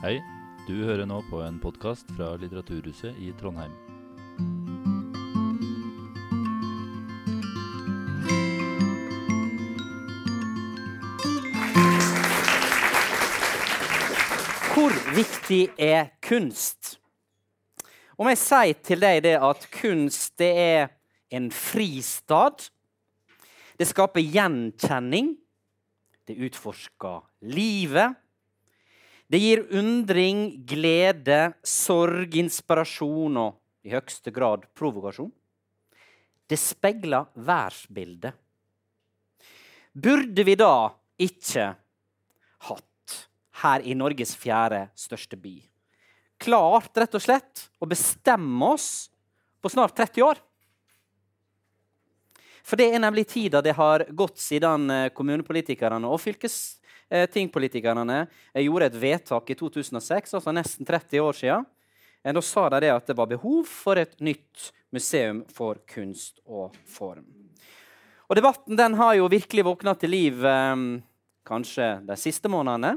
Hei, du hører nå på en podkast fra Litteraturhuset i Trondheim. Hvor viktig er kunst? Om jeg sier til deg det at kunst det er en fristad Det skaper gjenkjenning. Det utforsker livet. Det gir undring, glede, sorg, inspirasjon og i høyeste grad provokasjon. Det speiler verdensbildet. Burde vi da ikke hatt her i Norges fjerde største by. Klart rett og slett å bestemme oss på snart 30 år. For det er nemlig tida det har gått siden eh, kommunepolitikerne og fylkestingpolitikerne eh, gjorde et vedtak i 2006, altså nesten 30 år siden. Eh, da sa de det at det var behov for et nytt museum for kunst og form. Og Debatten den har jo virkelig våkna til liv kanskje de siste månedene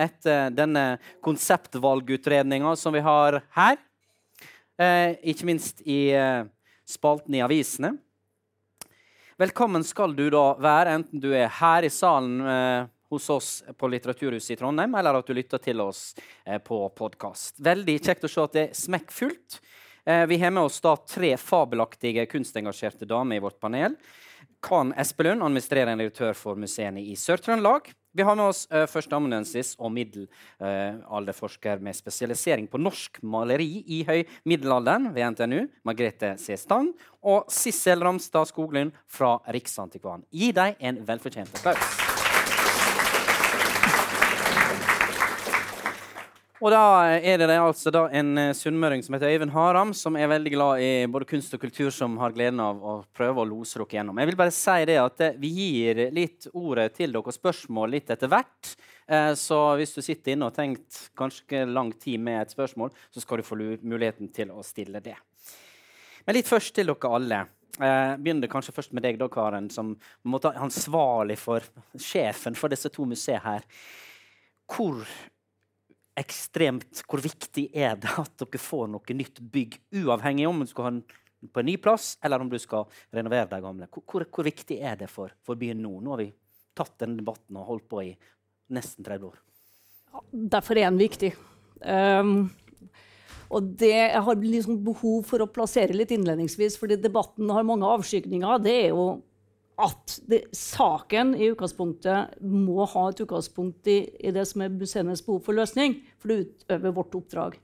etter denne konseptvalgutredninga som vi har her. Ikke minst i spalten i avisene. Velkommen skal du da være, enten du er her i salen eh, hos oss på Litteraturhuset i Trondheim, eller at du lytter til oss eh, på podkast. Veldig kjekt å se at det er smekkfullt. Eh, vi har med oss da tre fabelaktige kunstengasjerte damer i vårt panel. Kan Espelund, administrerende direktør for museene i Sør-Trøndelag. Vi har med oss uh, førsteamanuensis og middelalderforsker med spesialisering på norsk maleri i høy middelalderen ved NTNU, Margrethe C. Stang, og Sissel Ramstad Skoglund fra Riksantikvaren. Gi dem en velfortjent applaus. Og da er det altså da en uh, sunnmøring som heter Øyvind Haram, som er veldig glad i både kunst og kultur, som har gleden av å prøve å lose dere gjennom. Jeg vil bare si det at uh, Vi gir litt ordet til dere og spørsmål litt etter hvert. Uh, så hvis du sitter inne og har tenkt ganske lang tid med et spørsmål, så skal du få muligheten til å stille det. Men litt først til dere alle. Begynner begynner kanskje først med deg, da, Karen, som måtte ansvarlig for sjefen for disse to museene her. Hvor ekstremt Hvor viktig er det at dere får noe nytt bygg, uavhengig om du skal ha den på en ny plass, eller om du skal renovere de gamle? Hvor, hvor viktig er det for, for, byen nå? Nå har vi tatt denne debatten og holdt på i nesten 30 år. Derfor er den viktig. Um, og det jeg har liksom behov for å plassere litt innledningsvis, fordi debatten har mange avskygninger. Det er jo at det, saken i utgangspunktet må ha et utgangspunkt i, i, det som er museenes behov for løsning, for det utøver vårt oppdrag.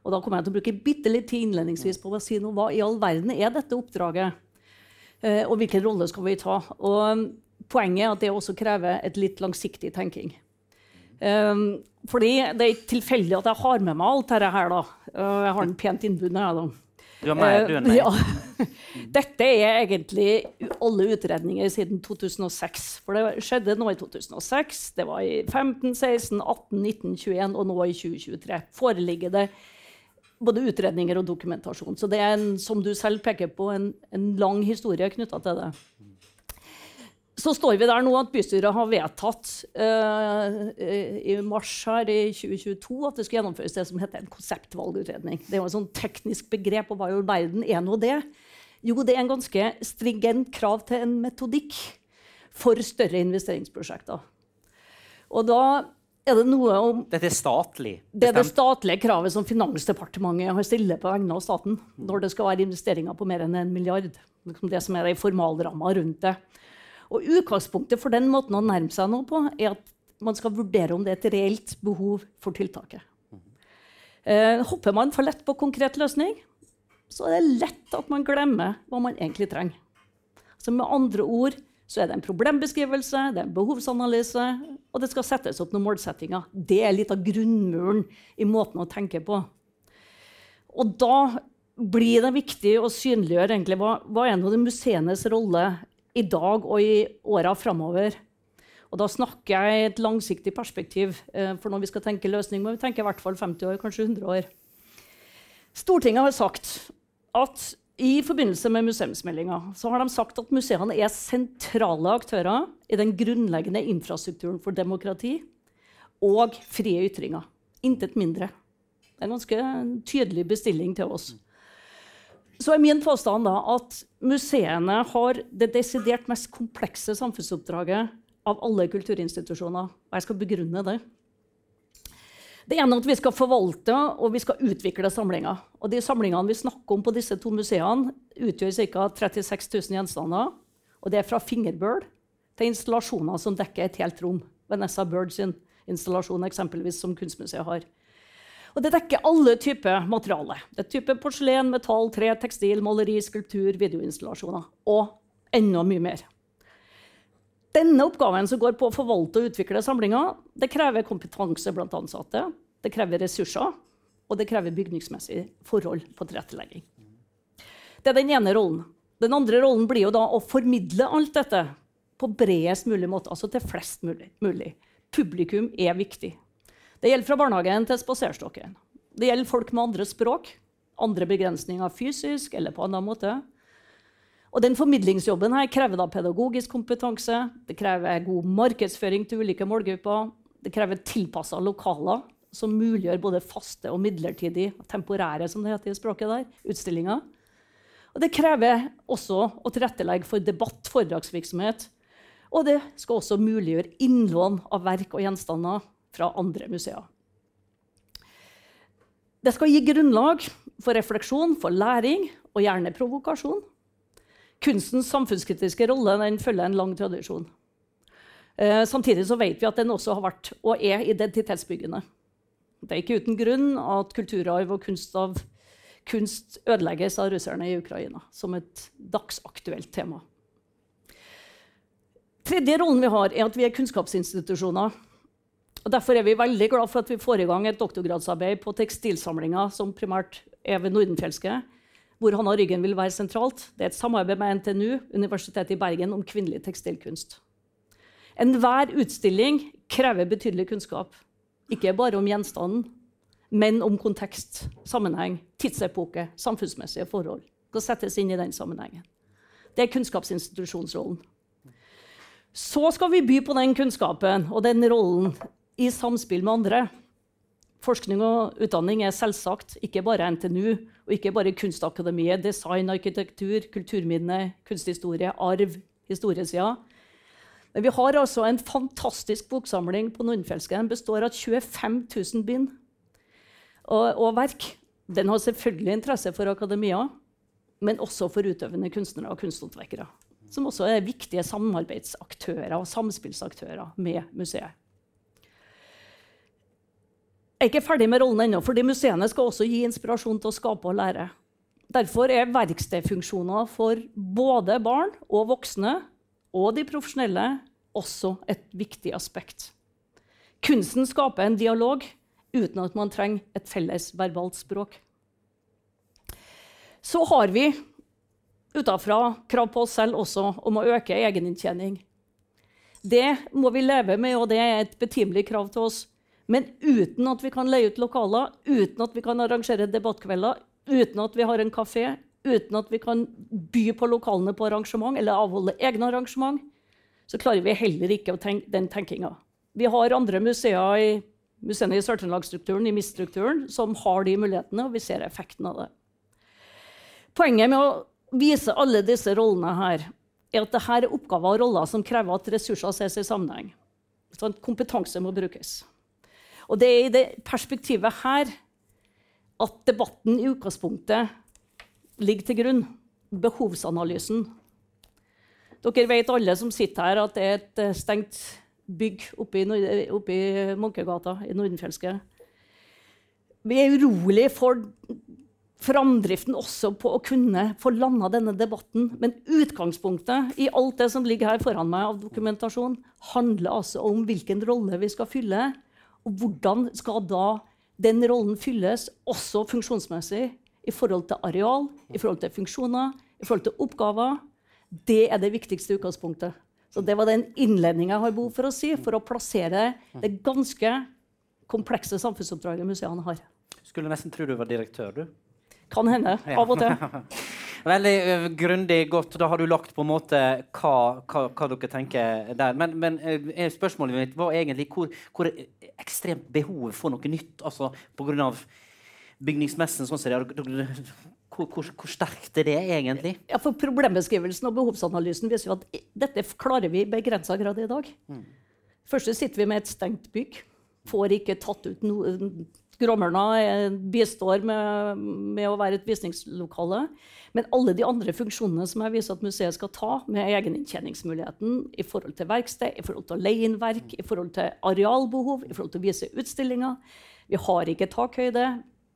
Og Da kommer jeg til å bruke bitte litt tid innledningsvis på å si noe hva i all verden er dette oppdraget. Eh, og hvilken rolle skal vi ta? Og Poenget er at det også krever et litt langsiktig tenking. Um, fordi det er ikke tilfeldig at jeg har med meg alt dette her. da. Jeg har den pent innbundet. jeg, da. Du er mer, du er med. Ja. Dette er egentlig alle utredninger siden 2006. For det skjedde nå i 2006, det var i 15, 16, 18, 19, 21 og nå i 2023. Foreligger det både utredninger og dokumentasjon. Så det er en, som du selv peker på, en, en lang historie knytta til det så står vi der nå at bystyret har vedtatt uh, i mars her i 2022 at det skal gjennomføres det som heter en konseptvalgutredning. Det er jo et sånn teknisk begrep, og hva i all verden er nå det? Jo, det er en ganske stringent krav til en metodikk for større investeringsprosjekter. Og da er det noe om Dette er statlig? Det er det statlige kravet som Finansdepartementet har stilt på vegne av staten når det skal være investeringer på mer enn en milliard. Liksom det som er de formalramma rundt det. Og Utgangspunktet for den måten å nærme seg noe på er at man skal vurdere om det er et reelt behov for tiltaket. Eh, hopper man for lett på konkret løsning, så er det lett at man glemmer hva man egentlig trenger. Så med andre ord så er det en problembeskrivelse, det er en behovsanalyse, og det skal settes opp noen målsettinger. Det er litt av grunnmuren i måten å tenke på. Og da blir det viktig å synliggjøre hva, hva er nå museenes rolle i dag og i åra framover. Og da snakker jeg i et langsiktig perspektiv. Eh, for når vi skal tenke løsning, må vi tenke i hvert fall 50 år, kanskje 100 år. Stortinget har sagt at i forbindelse med museumsmeldinga så har de sagt at museene er sentrale aktører i den grunnleggende infrastrukturen for demokrati og frie ytringer. Intet mindre. Det er en ganske tydelig bestilling til oss. Så er min påstand da at museene har det desidert mest komplekse samfunnsoppdraget av alle kulturinstitusjoner. Og jeg skal begrunne det. Det ene er at vi skal forvalte og vi skal utvikle samlinger. Og de samlingene vi snakker om på disse to museene, utgjør ca. 36 000 gjenstander. Og det er fra fingerbøl til installasjoner som dekker et helt rom. Vanessa Bird sin installasjon eksempelvis som Kunstmuseet har. Og det dekker alle typer materiale. Det er type porselen, metall, tre, tekstil, maleri, skulptur, videoinstallasjoner. Og enda mye mer. Denne oppgaven som går på å forvalte og utvikle samlinger, det krever kompetanse blant ansatte, det krever ressurser, og det krever bygningsmessige forhold på tilrettelegging. Det er den ene rollen. Den andre rollen blir jo da å formidle alt dette på bredest mulig måte, altså til flest mulig. Publikum er viktig. Det gjelder fra barnehagen til spaserstokken. Det gjelder folk med andre språk, andre begrensninger fysisk eller på annen måte. Og den Formidlingsjobben her krever da pedagogisk kompetanse, det krever god markedsføring til ulike målgrupper, det krever tilpassa lokaler som muliggjør både faste og midlertidige, temporære som det heter i språket der, utstillinger. Og det krever også å tilrettelegge for debatt, foredragsvirksomhet. Og det skal også muliggjøre innlån av verk og gjenstander fra andre museer. Det skal gi grunnlag for refleksjon, for læring og gjerne provokasjon. Kunstens samfunnskritiske rolle følger en lang tradisjon. Eh, samtidig vet vi at den også har vært og er identitetsbyggende. Det er ikke uten grunn at kulturarv og kunst, av, kunst ødelegges av russerne i Ukraina, som et dagsaktuelt tema. Tredje rollen vi har, er at vi er kunnskapsinstitusjoner. Og Derfor er vi veldig glad for at vi får i gang et doktorgradsarbeid på tekstilsamlinga, som primært er ved Nordenfjelske, hvor Hanna Ryggen vil være sentralt. Det er et samarbeid med NTNU, Universitetet i Bergen, om kvinnelig tekstilkunst. Enhver utstilling krever betydelig kunnskap. Ikke bare om gjenstanden, men om kontekst, sammenheng, tidsepoke, samfunnsmessige forhold. Skal settes inn i den sammenhengen. Det er kunnskapsinstitusjonsrollen. Så skal vi by på den kunnskapen og den rollen i samspill med andre. Forskning og utdanning er selvsagt ikke bare NTNU og ikke bare Kunstakademiet, design, arkitektur, kulturminne, kunsthistorie, arv, historiesida. Men vi har altså en fantastisk boksamling på Nordfjelske. Den består av 25 000 bind og, og, verk. Den har selvfølgelig interesse for akademia, men også for utøvende kunstnere og kunsthåndverkere. Som også er viktige samarbeidsaktører og samspillsaktører med museet. Jeg er ikke ferdig med rollen ennå, fordi museene skal også gi inspirasjon til å skape og lære. Derfor er verkstedfunksjoner for både barn og voksne og de profesjonelle også et viktig aspekt. Kunsten skaper en dialog uten at man trenger et felles verbalt språk. Så har vi utafra krav på oss selv også om å øke egeninntjening. Det må vi leve med, og det er et betimelig krav til oss. Men uten at vi kan leie ut lokaler, uten at vi kan arrangere debattkvelder, uten at vi har en kafé, uten at vi kan by på lokalene på arrangement eller avholde egne arrangement, så klarer vi heller ikke tenke, den tenkinga. Vi har andre museer i museene i Sør-Trøndelagsstrukturen, i MIS-strukturen, som har de mulighetene, og vi ser effekten av det. Poenget med å vise alle disse rollene her, er at dette er oppgaver og roller som krever at ressurser ses i sammenheng. Sånn, kompetanse må brukes. Og det er i det perspektivet her at debatten i utgangspunktet ligger til grunn. Behovsanalysen. Dere vet alle som sitter her, at det er et eh, stengt bygg oppe i, oppe i Munkegata i Nordenfjelske. Vi er urolige for framdriften også på å kunne få landa denne debatten. Men utgangspunktet i alt det som ligger her foran meg av dokumentasjon, handler altså om hvilken rolle vi skal fylle og hvordan skal da den rollen fylles, også funksjonsmessig, i forhold til areal, i forhold til funksjoner, i forhold til oppgaver? Det er det viktigste utgangspunktet. Så Det var den innledninga jeg har behov for å si, for å plassere det ganske komplekse samfunnsoppdraget museene har. Skulle nesten tro du var direktør, du. Kan hende. Av og til. Veldig uh, grundig, godt. Da har du lagt på en måte hva, hva, hva dere tenker der. Men, men uh, spørsmålet mitt var egentlig hvor, hvor ekstremt behovet for noe nytt altså pga. bygningsmessen sånn som det er. Hvor, hvor, hvor, sterkt er det egentlig? Ja, for Problembeskrivelsen og behovsanalysen viser jo at dette klarer vi i begrensa grad i dag. Mm. Først sitter vi med et stengt bygg. Får ikke tatt ut noe Gråmørna bistår med, med, å være et visningslokale. Men alle de andre funksjonene som jeg viser at museet skal ta, med egeninntjeningsmuligheten i forhold til verksted, i forhold til å leie inn verk, i forhold til arealbehov, i forhold til å vise utstillinger Vi har ikke takhøyde.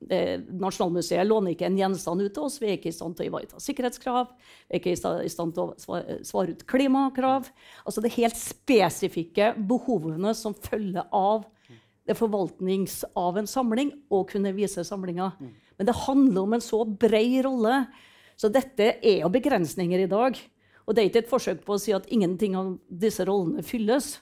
Nasjonalmuseet låner ikke en gjenstand ut til oss. Vi er ikke i stand til å ivareta sikkerhetskrav. Vi er ikke i stand til å svare ut klimakrav. Altså det helt spesifikke behovene som følger av det forvaltnings av en samling å kunne vise samlinga. Men det handler om en så bred rolle. Så dette er jo begrensninger i dag. Og det er ikke et forsøk på å si at ingenting av disse rollene fylles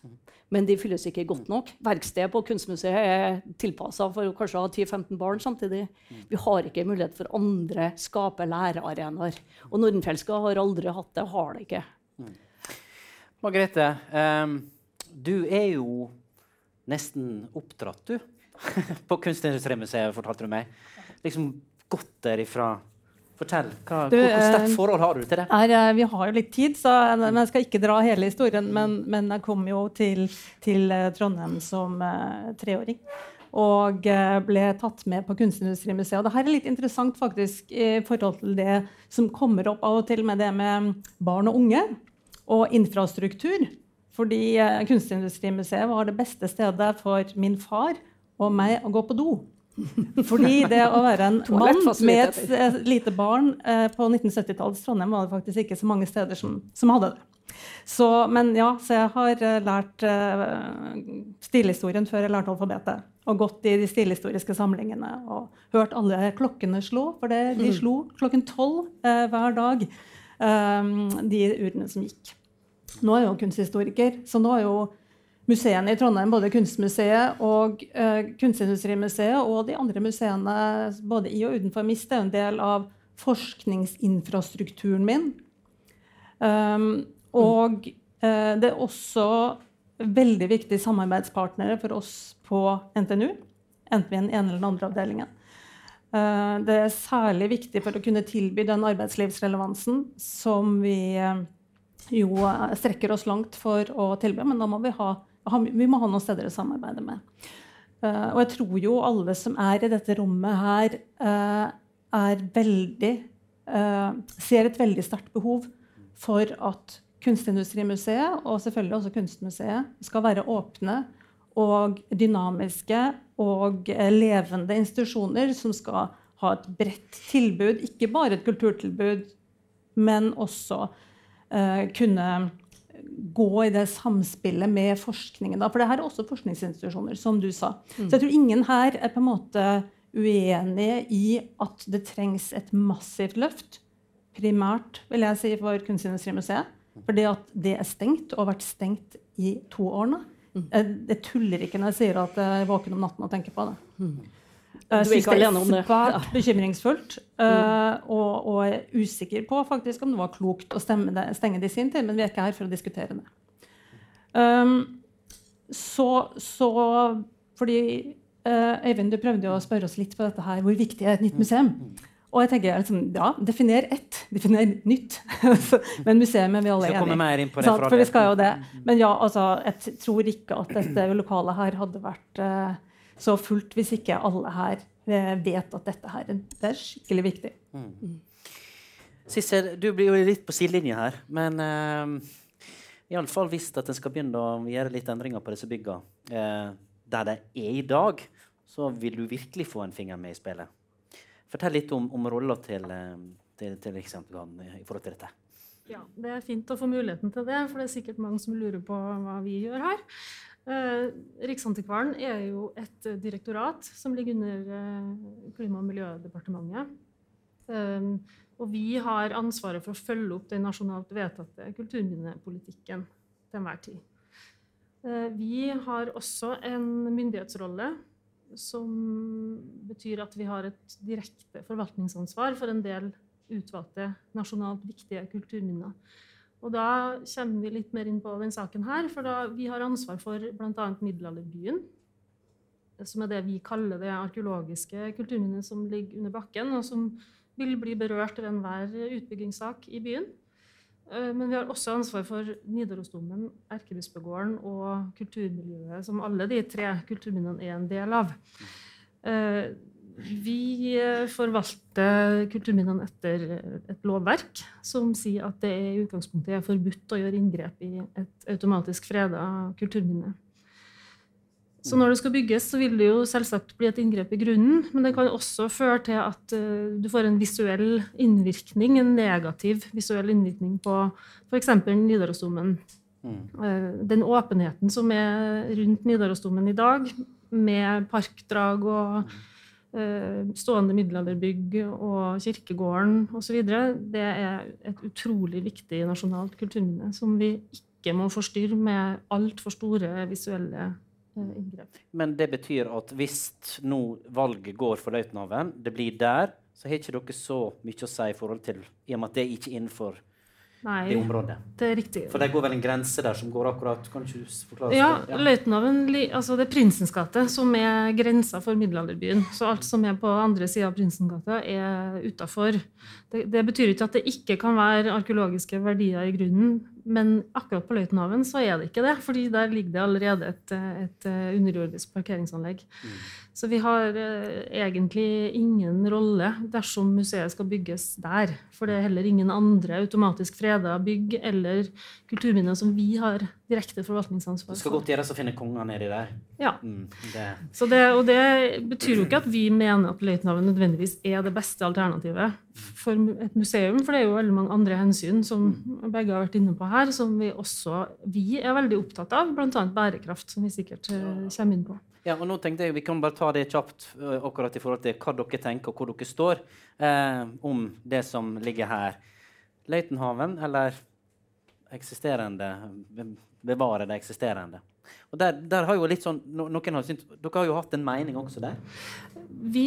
men de fylles ikke godt nok. Verkstedet på Kunstmuseet er tilpassa for kanskje å ha 10-15 barn samtidig. Vi har ikke mulighet for andre skape lærearenaer. Og Nordenfeldtska har aldri hatt det, har det ikke. Mm. Margrethe, um, du er jo nesten oppdratt, du. på Kunstindustrimuseet, fortalte du meg. Liksom gått derifra Fortell. Hva, du, hvor, sterkt eh, forhold har du til det? Er, eh, vi har jo litt tid, så men jeg skal ikke dra hele historien. Men, men jeg kom jo til, til eh, Trondheim som uh, treåring. Og ble tatt med på Kunstindustrimuseet. Og det her er litt interessant faktisk i forhold til det som kommer opp av og til med det med barn og unge og infrastruktur. Fordi Kunstindustrimuseet var det beste stedet for min far og meg å gå på do. Fordi det å være en mann med et, et lite barn eh, på 1970-tallets Trondheim var det faktisk ikke så mange steder som, som hadde det. Så, men ja, så jeg har uh, lært eh, stilhistorien før jeg lærte alfabetet. Og gått i de stilhistoriske samlingene og hørt alle klokkene slå. For det, de mm. slo klokken tolv eh, hver dag, de urene som gikk. Nå er jeg jo kunsthistoriker, så nå er jo museene i Trondheim, både Kunstmuseet og eh, Kunstindustrimuseet og de andre museene både i og utenfor MIST er en del av forskningsinfrastrukturen min. Um, og eh, det er også veldig viktige samarbeidspartnere for oss på NTNU, enten vi er den ene eller den andre avdelingen. Uh, det er særlig viktig for å kunne tilby den arbeidslivsrelevansen som vi jo strekker oss langt for å tilby, men da må vi ha vi må ha noen steder å samarbeide med. Uh, og jeg tror jo alle som er i dette rommet her, uh, er veldig Ser et veldig sterkt behov for at Kunstindustrimuseet og selvfølgelig også Kunstmuseet skal være åpne og dynamiske og levende institusjoner som skal ha et bredt tilbud. Ikke bare et kulturtilbud, men også kunne gå i det samspillet med forskningen. Da. For det her er også forskningsinstitusjoner, som du sa. Mm. Så jeg tror ingen her er på en måte uenige i at det trengs et massivt løft. Primært, vil jeg si, for Kunstindustrimuseet. Fordi at det er stengt, og har vært stengt i to år nå. Mm. Jeg, jeg, tuller ikke når jeg sier at jeg er våken om natten og tenker på det. Mm. Jeg syns det er svært bekymringsfullt. Uh, og, og, er usikker på faktisk om det var klokt å det, stenge det i sin tid, men vi er ikke her for å diskutere det. Um, så, så, fordi uh, Øyvind, du prøvde å spørre oss litt på dette her, hvor viktig er et nytt museum? Og jeg tenker liksom, ja, Definer ett. Definer nytt. men museum er vi alle enige i. For vi skal jo det. Men ja, altså, jeg tror ikke at dette lokalet her hadde vært uh, så fullt hvis ikke alle her eh, vet at dette her det er skikkelig viktig. Mm. Sissel, du blir jo litt på sidelinja her. Men eh, iallfall hvis at en skal begynne å gjøre litt endringer på disse bygga eh, der det er i dag, så vil du virkelig få en finger med i spillet. Fortell litt om, om rolla til, til, til Riksantikvaren i forhold til dette. Ja, Det er fint å få muligheten til det, for det er sikkert mange som lurer på hva vi gjør her. Eh, Riksantikvaren er jo et eh, direktorat som ligger under eh, Klima- og miljødepartementet. Og vi har ansvaret for å følge opp den nasjonalt vedtatte kulturminnepolitikken til enhver tid. Vi har også en myndighetsrolle som betyr at vi har et direkte forvaltningsansvar for en del utvalgte nasjonalt viktige kulturminner. Og da kommer vi litt mer inn på den saken her, for da vi har ansvar for bl.a. middelalderbyen. Som er det vi kaller det arkeologiske kulturminnet som ligger under bakken, og som vil bli berørt ved enhver utbyggingssak i byen. Eh, men vi har også ansvar for Nidarosdomen, Erkebispegården og kulturmiljøet, som alle de tre kulturminnene er en del av. Eh, vi forvalter kulturminnene etter et lovverk som sier at det i utgangspunktet er forbudt å gjøre inngrep i et automatisk freda kulturminne. Så når det skal bygges, så vil det jo selvsagt bli et inngrep i grunnen. Men det kan også føre til at uh, du får en visuell innvirkning, en negativ visuell innvirkning på f.eks. Nidarosdomen. Mm. Den åpenheten som er rundt Nidarosdomen i dag, med parkdrag og uh, stående middelalderbygg og kirkegården osv., det er et utrolig viktig nasjonalt kulturminne som vi ikke må forstyrre med altfor store visuelle Eh, inngrep. Men det betyr at hvis nå valget går for Løitenhaven, det blir der, så har ikke dere så mye å si i forhold til I og med at det er ikke innenfor Nei, det området. Det er riktig. For det går vel en grense der som går akkurat Kan du forklare Ja, ja. Løitenhaven, altså det er Prinsens gate som er grensa for middelalderbyen. Så alt som er på andre sida av Prinsens gate, er utafor. Det, det, betyr ikke at det ikke kan være arkeologiske verdier i grunnen, men akkurat på Løitenhaven så er det ikke det, fordi der ligger det allerede et, et underjordisk parkeringsanlegg. Mm. Så vi har eh, egentlig ingen rolle dersom museet skal bygges der. For det er heller ingen andre automatisk freda bygg eller kulturminner som vi har direkte forvaltningsansvar for. Det skal godt gjøres å finne konger nedi der. Ja. Mm, det. Det, og det betyr jo ikke at vi mener at Løitenhaven nødvendigvis er det beste alternativet for et museum, for det er jo veldig mange andre hensyn som begge har vært inne på her, som vi også vi er veldig opptatt av, bl.a. bærekraft, som vi sikkert eh, kommer inn på. Ja, og nå tenkte jeg Vi kan bare ta det kjapt uh, akkurat i forhold til hva dere tenker og hvor dere står eh, om det som ligger her. Løitenhaven eller eksisterende Bevare det eksisterende. Og der, der, har jo litt sånn, noen har synt, Dere har jo hatt en mening også der? Vi,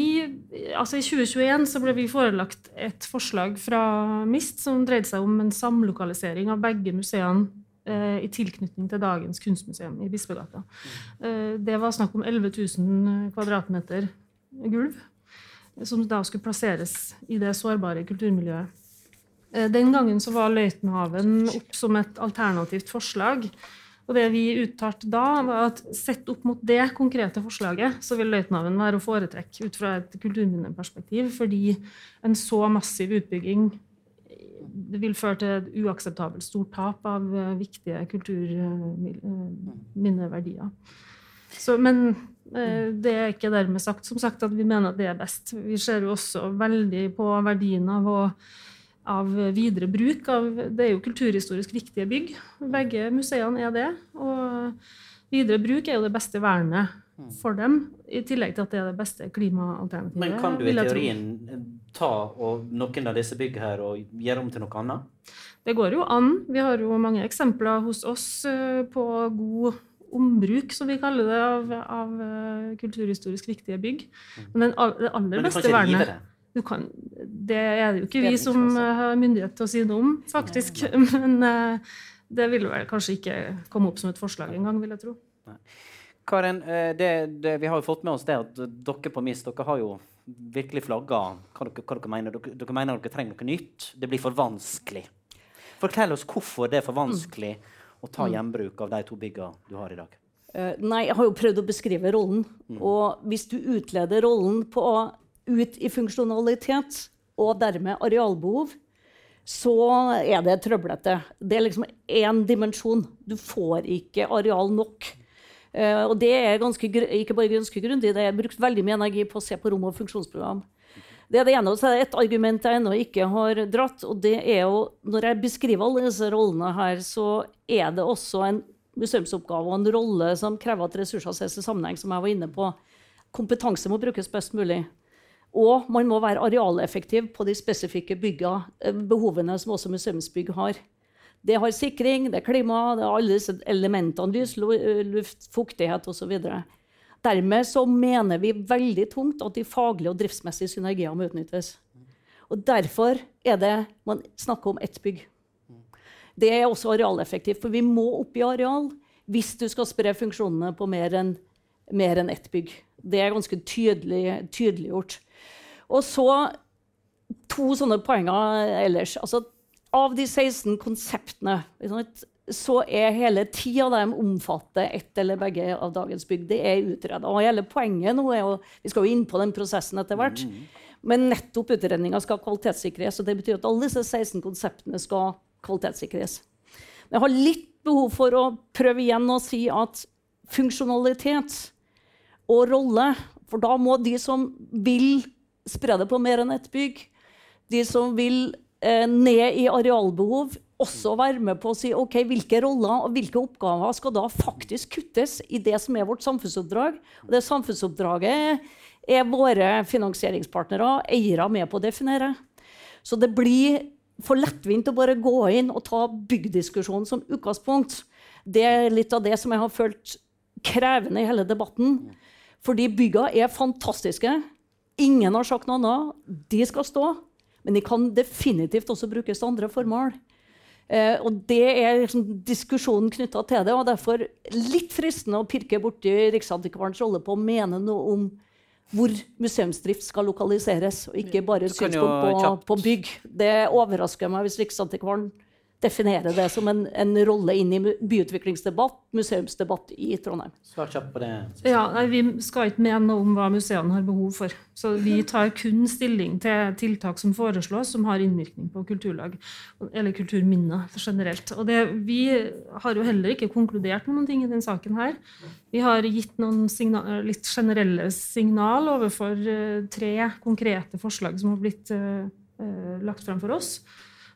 altså I 2021 så ble vi forelagt et forslag fra MIST som dreide seg om en samlokalisering av begge museene eh, i tilknytning til dagens kunstmuseum i Bispegata. Eh, det var snakk om 11 000 kvadratmeter gulv, som da skulle plasseres i det sårbare kulturmiljøet. Eh, den gangen så var Løitenhaven opp som et alternativt forslag. Og det vi uttalte da, var at sett opp mot det konkrete forslaget, så vil Løitenhaven være å foretrekke ut fra et kulturminneperspektiv, fordi en så massiv utbygging vil føre til et uakseptabelt stort tap av uh, viktige kulturminneverdier. Men uh, det er ikke dermed sagt som sagt at vi mener at det er best. Vi ser jo også veldig på verdien av, å, av videre bruk av Det er jo kulturhistorisk viktige bygg. Begge museene er det. Og videre bruk er jo det beste vernet for dem, i tillegg til at det er det beste klimaalternativet. Men kan du i teorien ta noen av disse byggene her og gjøre om til noe annet? Det går jo an. Vi har jo mange eksempler hos oss eh, på god ombruk, som vi kaller det, av, av eh, kulturhistorisk viktige bygg. Mm. Men den, det aller beste vernet det? Kan, det er det jo ikke vi som har myndighet til å si noe om, faktisk. Men eh, det vil vel kanskje ikke komme opp som et forslag engang, vil jeg tro. Karin, eh, det, det, vi har jo fått med oss det at dere på MIS dere har jo virkelig flagga hva dere, hva dere mener. Dere, dere, mener dere trenger noe nytt. Det blir for vanskelig. Fortell oss hvorfor det er for vanskelig mm. å ta mm. gjenbruk av de to byggene du har i dag. Nei, jeg har jo prøvd å beskrive rollen. Mm. Og hvis du utleder rollen på, ut i funksjonalitet og dermed arealbehov, så er det trøblete. Det er liksom én dimensjon. Du får ikke areal nok. Uh, og det er ganske, ikke bare ganske grundig, det er brukt veldig mye energi på å se på rom- og funksjonsprogram. Det er det ene, og så er det et argument jeg ennå ikke har dratt. og det er jo, Når jeg beskriver alle disse rollene her, så er det også en museumsoppgave og en rolle som krever at ressurser ses i sammenheng, som jeg var inne på. Kompetanse må brukes best mulig. Og man må være arealeffektiv på de spesifikke bygga, eh, behovene som også museumsbygg har. Det har sikring, det er klima, det er alle disse elementene. Lys, luft, fuktighet osv. Dermed så mener vi veldig tungt at de faglige og driftsmessige synergiene må utnyttes. Og Derfor er det man snakker om ett bygg. Det er også arealeffektivt, for vi må opp i areal hvis du skal spre funksjonene på mer enn mer enn ett bygg. Det er ganske tydelig, tydeliggjort. Og så to sånne poenger ellers. Altså, av de 16 konseptene så er hele ti av dem omfatter ett eller begge av dagens bygg. Det er utreda. Og hele poenget nå er jo Vi skal jo inn på den prosessen etter hvert. Men nettopp utredninga skal kvalitetssikres. og Det betyr at alle disse 16 konseptene skal kvalitetssikres. Men jeg har litt behov for å prøve igjen å si at funksjonalitet og rolle For da må de som vil spre det på mer enn ett bygg, de som vil eh, ned i arealbehov, også være med på å si ok, hvilke roller og hvilke oppgaver skal da faktisk kuttes i det som er vårt samfunnsoppdrag. Og det samfunnsoppdraget er våre finansieringspartnere, eiere, med på å definere. Så det blir for lettvint å bare gå inn og ta byggdiskusjonen som utgangspunkt. Det er litt av det som jeg har følt krevende i hele debatten. Fordi bygga er fantastiske. Ingen har sagt noe annet. De skal stå. Men de kan definitivt også brukes til andre formål. Eh, og Det er liksom diskusjonen knytta til det. og Derfor litt fristende å pirke borti Riksantikvarens rolle på å mene noe om hvor museumsdrift skal lokaliseres, og ikke bare synspunkt på, på, bygg. Det overrasker meg hvis Riksantikvaren definere det som en, en rolle inn i byutviklingsdebatt, museumsdebatt i Trondheim. Svar kjapt på det. Ja, nei, Vi skal ikke mene noe om hva museene har behov for. Så Vi tar kun stilling til tiltak som foreslås som har innvirkning på kulturlag, eller kulturminner generelt. Og det, Vi har jo heller ikke konkludert noen ting i denne saken. her. Vi har gitt noen signal, litt generelle signal overfor uh, tre konkrete forslag som har blitt uh, uh, lagt frem for oss.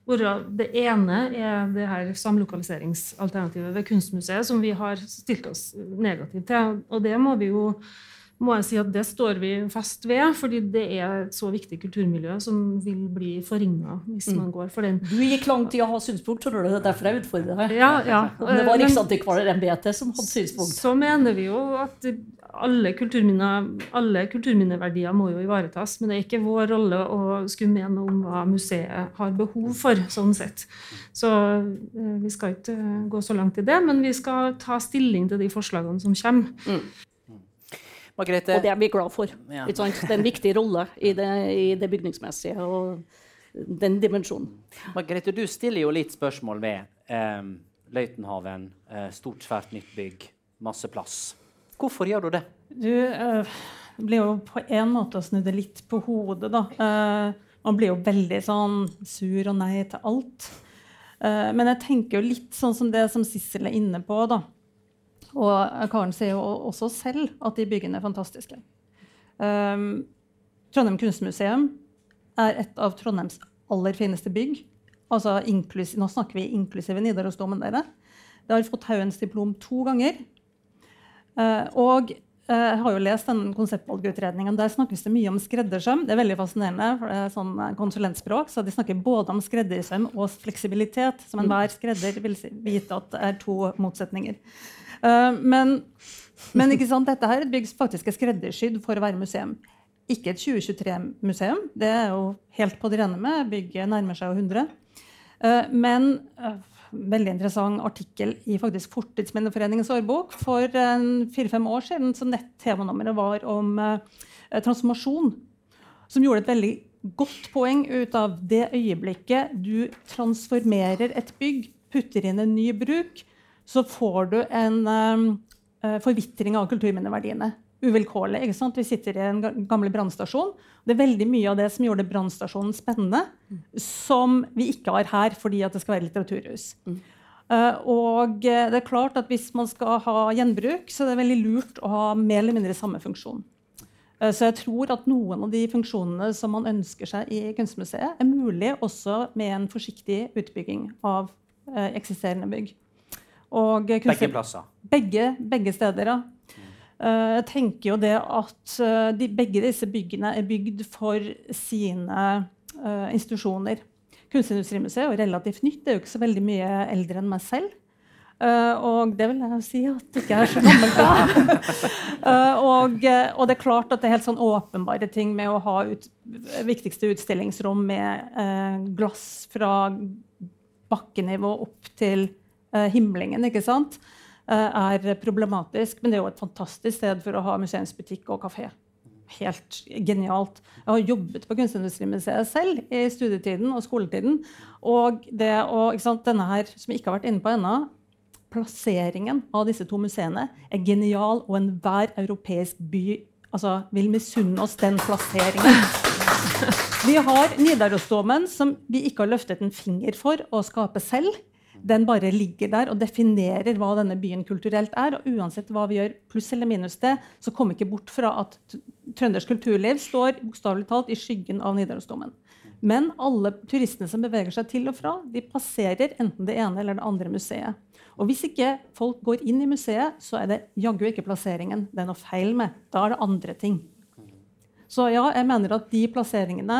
Hvorav det ene er det her samlokaliseringsalternativet ved Kunstmuseet, som vi har stilt oss negativt til. Og det må vi jo må jeg si at det står vi fast ved, fordi det er et så viktig kulturmiljø som vil bli forringa hvis mm. man går for den. Du gikk langt i å ha synspunkt, tror du? det er derfor jeg utfordrer deg. Ja, ja. Det var Riksantikvarembetet som hadde synspunkt. Så mener vi jo at alle, alle kulturminneverdier må jo ivaretas, men det er ikke vår rolle å skulle mene om hva museet har behov for. sånn sett. Så eh, vi skal ikke gå så langt i det, men vi skal ta stilling til de forslagene som kommer. Mm. Margrethe. Og det er vi glad for. Ja. Det er en viktig rolle i det, i det bygningsmessige og den dimensjonen. Margrethe, du stiller jo litt spørsmål ved eh, Løitenhaven. Eh, stort, svært nytt bygg. Masse plass. Hvorfor gjør du det? Du eh, blir jo på en måte å snu det litt på hodet, da. Eh, man blir jo veldig sånn sur og nei til alt. Eh, men jeg tenker jo litt sånn som det som Sissel er inne på. da og Karen sier jo også selv at de byggene er fantastiske. Um, Trondheim kunstmuseum er et av Trondheims aller fineste bygg. Altså nå snakker vi inklusive Nidarosdomen. Dere. Det har fått Haugens diplom to ganger. Uh, og jeg har jo lest den konseptvalgutredningen. Der snakkes det mye om skreddersøm. Det er veldig fascinerende, for det er sånn konsulentspråk, så De snakker både om skreddersøm og fleksibilitet, som enhver skredder vil vite at er to motsetninger. Uh, men, sant dette her er et bygg faktisk er skreddersydd for å være museum. Ikke et 2023-museum, det er jo helt på det rene med. Bygget nærmer seg jo 100. Uh, men uh, veldig interessant artikkel i faktisk Fortidsminneforeningens årbok for fire-fem år siden. Så nett temanummeret var om transformasjon. Som gjorde et veldig godt poeng ut av det øyeblikket du transformerer et bygg, putter inn en ny bruk, så får du en uh, forvitring av kulturminneverdiene. Uvilkårlig. ikke sant? Vi sitter i en gammel brannstasjon. Det er veldig mye av det som gjorde brannstasjonen spennende, som vi ikke har her fordi det skal være litteraturhus. Mm. Uh, og det er klart at Hvis man skal ha gjenbruk, så er det veldig lurt å ha mer eller mindre samme funksjon. Uh, så jeg tror at noen av de funksjonene som man ønsker seg i Kunstmuseet, er mulig også med en forsiktig utbygging av uh, eksisterende bygg. Begge plasser? Begge, begge steder, ja. Uh, jeg tenker jo det at uh, de, begge disse byggene er bygd for sine uh, institusjoner. Kunstindustrimuseet er jo relativt nytt, det er jo ikke så veldig mye eldre enn meg selv. og det vil jeg si at det ikke er så gammelt da. Og, eh, og, det er klart at det er helt sånn åpenbare ting med å ha ut, viktigste utstillingsrom med eh, glass fra bakkenivå opp til eh, himlingen, ikke sant? Eh, er problematisk. Men det er jo et fantastisk sted for å ha museumsbutikk og kafé. Helt genialt. Jeg har jobbet på Kunstindustrimuseet selv i studietiden og skoletiden. Og det å, denne her, som jeg ikke har vært inne på ennå, plasseringen av disse to museene er genial, og enhver europeisk by altså, vil misunne oss den plasseringen. Vi har Nidarosdomen, som vi ikke har løftet en finger for å skape selv. Den bare ligger der og definerer hva denne byen kulturelt er. Og uansett hva vi gjør, pluss eller minus det, så vi ikke bort fra at trøndersk kulturliv står bokstavelig talt i skyggen av Nidarosdomen. Men alle turistene som beveger seg til og fra, de passerer enten det ene eller det andre museet. Og hvis ikke folk går inn i museet, så er det jaggu ikke plasseringen det er noe feil med. Da er det andre ting. Så ja, jeg mener at de plasseringene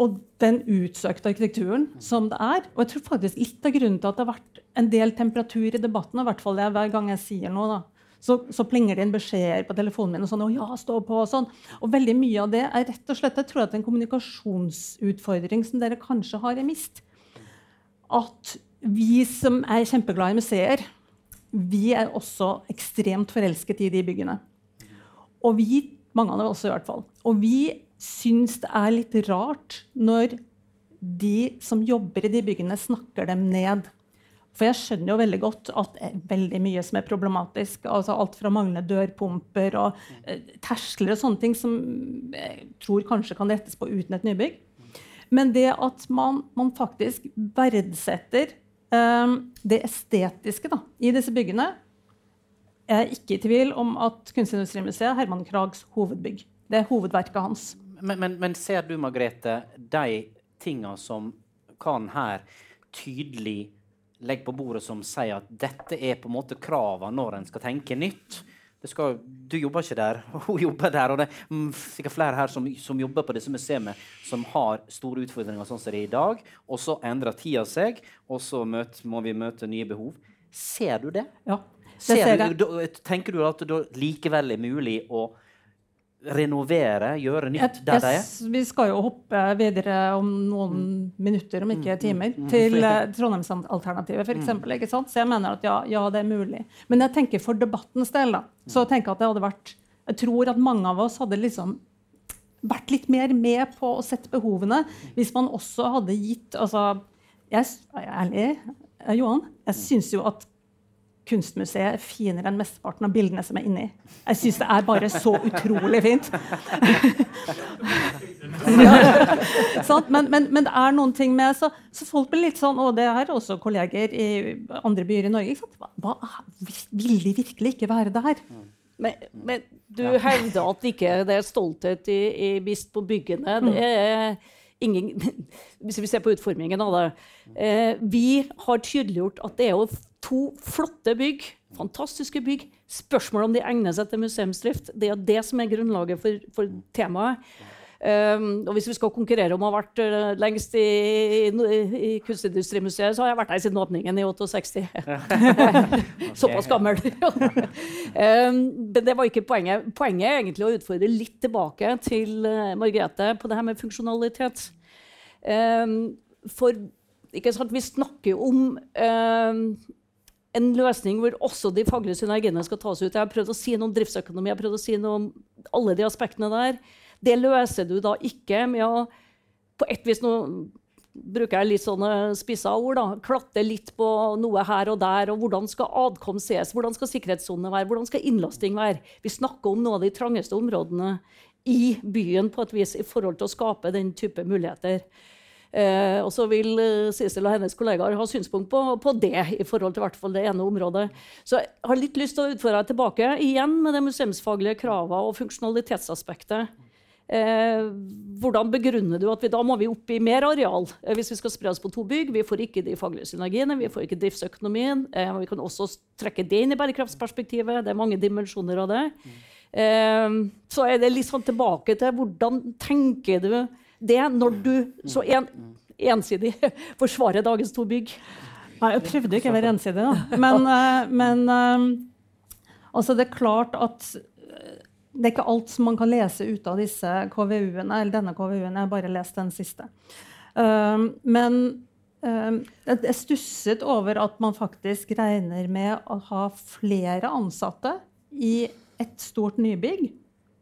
og den utsøkte arkitekturen som det er Og jeg tror faktisk litt av grunnen til at det har vært en del temperatur i debatten, og i hvert fall det hver gang jeg sier noe, da, så, så, plinger det inn beskjeder på telefonen min og sånn, og ja, stå på og sånn. Og veldig mye av det er rett og slett jeg tror at en kommunikasjonsutfordring som dere kanskje har i MIST. At vi som er kjempeglade i museer, vi er også ekstremt forelsket i de byggene. Og vi, mange av også i hvert fall. Og vi syns det er litt rart når de som jobber i de byggene, snakker dem ned. For jeg skjønner jo veldig godt at det er veldig mye som er problematisk. altså Alt fra manglende dørpumper og eh, terskler og sånne ting som jeg tror kanskje kan rettes på uten et nybygg. Men det at man, man faktisk verdsetter Ehm, det estetiske da, i disse byggene Jeg er ikke i tvil om at Kunstindustrimuseet er Herman Krags hovedbygg. Det er hovedverket hans. Men, men, men ser du, Margrethe, de tinga som kan her tydelig legge på bordet som sier at dette er på en måte krava når en skal tenke nytt? skal, du jobber ikke der, hun jobber der. Og det er mm, sikkert flere her som, som jobber på disse museene som har store utfordringer sånn som det er i dag. Og så endrer tida seg, og så møt, må vi møte nye behov. Ser du det? Ja, det ser du, tenker du at det likevel er mulig å renovere, gjøre nytt der det er? Vi skal jo hoppe videre om noen mm. minutter, om ikke mm, timer, mm. til uh, Trondheimsalternativet f.eks. Mm. Så jeg mener at ja, ja, det er mulig. Men jeg tenker for debattens del, da, så tenker jeg at det hadde vært Jeg tror at mange av oss hadde liksom vært litt mer med på å sette behovene hvis man også hadde gitt altså, Jeg er ærlig, Johan, jeg syns jo at Kunstmuseet er finere enn mesteparten av bildene som er inni. Jeg syns det er bare så utrolig fint. ja, men, men, men, det er noen ting med Så, så folk blir litt sånn, og det er også kolleger i andre byer i Norge hva, Vil de virkelig ikke være der? Men, men du hevder at ikke det er stolthet i, i BIST på byggene. Det mm. er ingen, hvis vi ser på utformingen av det. Eh, vi har tydeliggjort at det er jo to flotte bygg. Fantastiske bygg. Spørsmålet om de egner seg til museumsdrift, det er det som er grunnlaget for, for temaet. Um, og hvis vi skal konkurrere om å ha vært uh, lengst i, i, i Kunstindustrimuseet, så har jeg vært der siden åpningen i 68. Såpass gammel. um, men det var ikke poenget. Poenget er egentlig å utfordre litt tilbake til uh, Margrethe på det her med funksjonalitet. Um, for sant, vi snakker jo om en løsning hvor også de faglige synergiene skal tas ut. Jeg har prøvd å si noe om driftsøkonomi, jeg har prøvd å si noe om alle de aspektene der. Det løser du da ikke med å på et vis nå bruker jeg litt sånne spissa ord. da, Klatte litt på noe her og der. og Hvordan skal adkom ses? Hvordan skal sikkerhetssonene være? Hvordan skal innlasting være? Vi snakker om noen av de trangeste områdene i byen på et vis i forhold til å skape den type muligheter. Eh, og så vil eh, Sissel og hennes kollegaer ha synspunkt på, på, det i forhold til hvert fall det ene området. Så jeg har litt lyst til å utfordre deg tilbake igjen med det museumsfaglige kravet og funksjonalitetsaspektet. Eh, hvordan begrunner du at vi da må vi opp i mer areal eh, hvis vi skal spre oss på to bygg? Vi får ikke de faglige synergiene, vi får ikke driftsøkonomien. Eh, vi kan også trekke det inn i bærekraftsperspektivet. Det er mange dimensjoner av det. Eh, så er det litt sånn tilbake til hvordan tenker du det når du så en, ensidig forsvarer dagens to bygg? Nei, jeg prøvde ikke å være ensidig, da. Men, eh, men eh, altså det er klart at det er ikke alt som man kan lese ut av disse KVU-ene. eller denne KVU-en, Jeg har bare lest den siste. Um, men um, jeg stusset over at man faktisk regner med å ha flere ansatte i et stort nybygg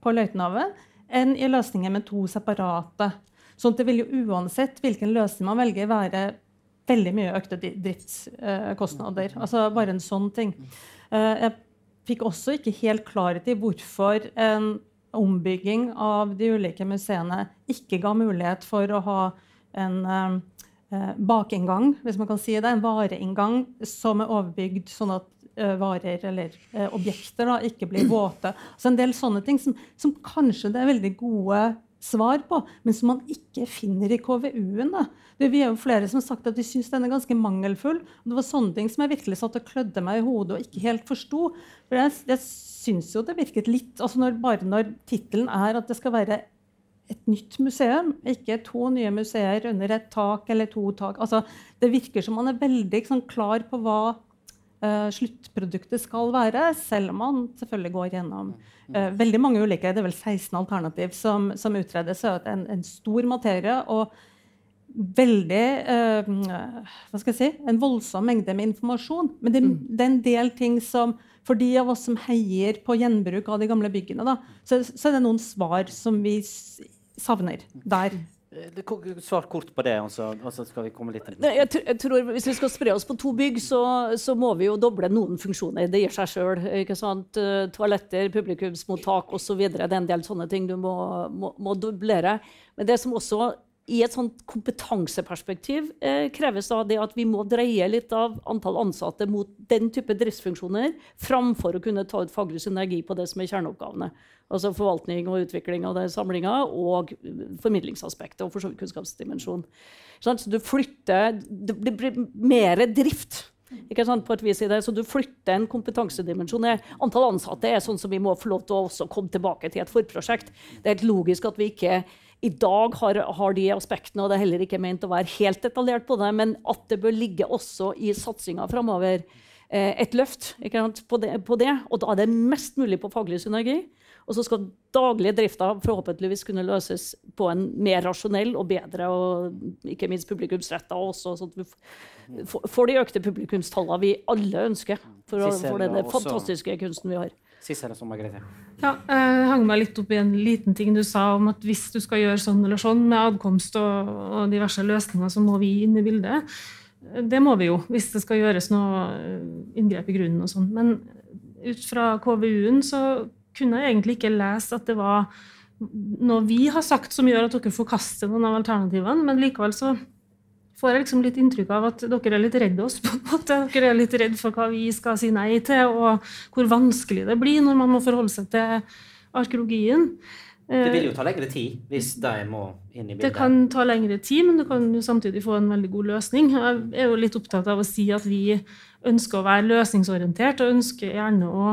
på Løitenhavet enn i løsninger med to separate. Sånn det vil jo uansett hvilken løsning man velger, være veldig mye økte driftskostnader. Altså bare en sånn ting. Uh, jeg fikk også ikke helt klarhet i hvorfor en ombygging av de ulike museene ikke ga mulighet for å ha en eh, bakinngang, hvis man kan si det, en vareinngang som er overbygd sånn at eh, varer eller eh, objekter da, ikke blir våte. Så en del sånne ting som, som kanskje det er veldig gode svar på, men som man ikke finner i KVU-en. Vi er jo flere som har sagt at de syns den er ganske mangelfull. Og det var sånne ting som jeg virkelig satt og klødde meg i hodet og ikke helt forsto. For jeg, jeg syns jo det virket litt altså når, Bare når tittelen er at det skal være et nytt museum, ikke to nye museer under et tak eller to tak. Altså, det virker som man er veldig sånn, klar på hva sluttproduktet skal være, selv om man selvfølgelig går gjennom uh, veldig mange ulike Det er vel 16 alternativ som, som utredes. Så det er en, en stor materie og veldig uh, Hva skal jeg si En voldsom mengde med informasjon. Men det, mm. det, er en del ting som For de av oss som heier på gjenbruk av de gamle byggene, da, så, så er det noen svar som vi savner der. Eh, svar kort på det, og så, og så skal vi komme litt inn. Jeg, jeg, tror Hvis vi skal spre oss på to bygg, så, så må vi jo doble noen funksjoner. Det gir seg sjøl. Eh, toaletter, publikumsmottak osv. Det er en del sånne ting du må, må, må dublere. Men det som også i et sånt kompetanseperspektiv eh, kreves da det at vi må dreie litt av antall ansatte mot den type driftsfunksjoner, framfor å kunne ta ut faglig synergi på det som er kjerneoppgavene. Altså forvaltning og utvikling av samlinga og formidlingsaspektet og for så vidt kunnskapsdimensjon. Så du flytter Det blir mer drift. Ikke sant, på et vis i det, Så du flytter en kompetansedimensjon. Antall ansatte er sånn som vi må få lov til å komme tilbake til et forprosjekt. Det er helt logisk at vi ikke i dag har, har, de aspektene, og det er heller ikke ment å være helt detaljert på det, men at det bør ligge også i satsinga framover eh, et løft på det, på, det, Og da er det mest mulig på faglig synergi. Og så skal daglige drifta forhåpentligvis kunne løses på en mer rasjonell og bedre og ikke minst publikumsretta også, sånn at vi får de økte publikumstallene vi alle ønsker for, for den fantastiske kunsten vi har. Sissel og Margrethe. Ja, jeg hang meg litt opp i en liten ting du sa om at hvis du skal gjøre sånn eller sånn med adkomst og, og diverse løsninger, så må vi inn i bildet. Det må vi jo, hvis det skal gjøres noe inngrep i grunnen og sånn. Men ut fra KVU-en så kunne jeg egentlig ikke lese at det var noe vi har sagt som gjør at dere forkaster noen av alternativene, men likevel så får jeg liksom litt inntrykk av at dere er litt redd oss. på en måte. Dere er litt redd for hva vi skal si nei til, og hvor vanskelig det blir når man må forholde seg til arkeologien. Det vil jo ta lengre tid hvis de må inn i bildet. Det kan ta lengre tid, men du kan jo samtidig få en veldig god løsning. Jeg er jo litt opptatt av å si at vi ønsker å være løsningsorientert, og ønsker gjerne å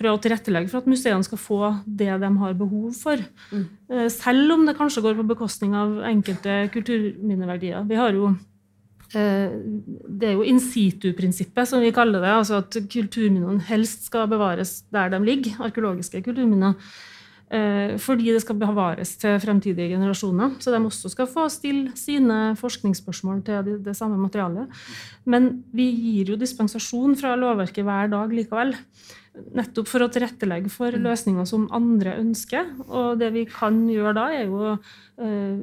prøve å tilrettelegge for at museene skal få det de har behov for. Mm. Eh, selv om det kanskje går på bekostning av enkelte kulturminneverdier. Vi har jo eh, det er jo in situ-prinsippet, som vi kaller det. altså At kulturminnene helst skal bevares der de ligger. Arkeologiske kulturminner. Eh, fordi det skal bevares til fremtidige generasjoner. Så de også skal få stille sine forskningsspørsmål til det, det samme materialet. Men vi gir jo dispensasjon fra lovverket hver dag likevel. Nettopp for å tilrettelegge for mm. løsninger som andre ønsker. Og det vi kan gjøre da, er jo å eh,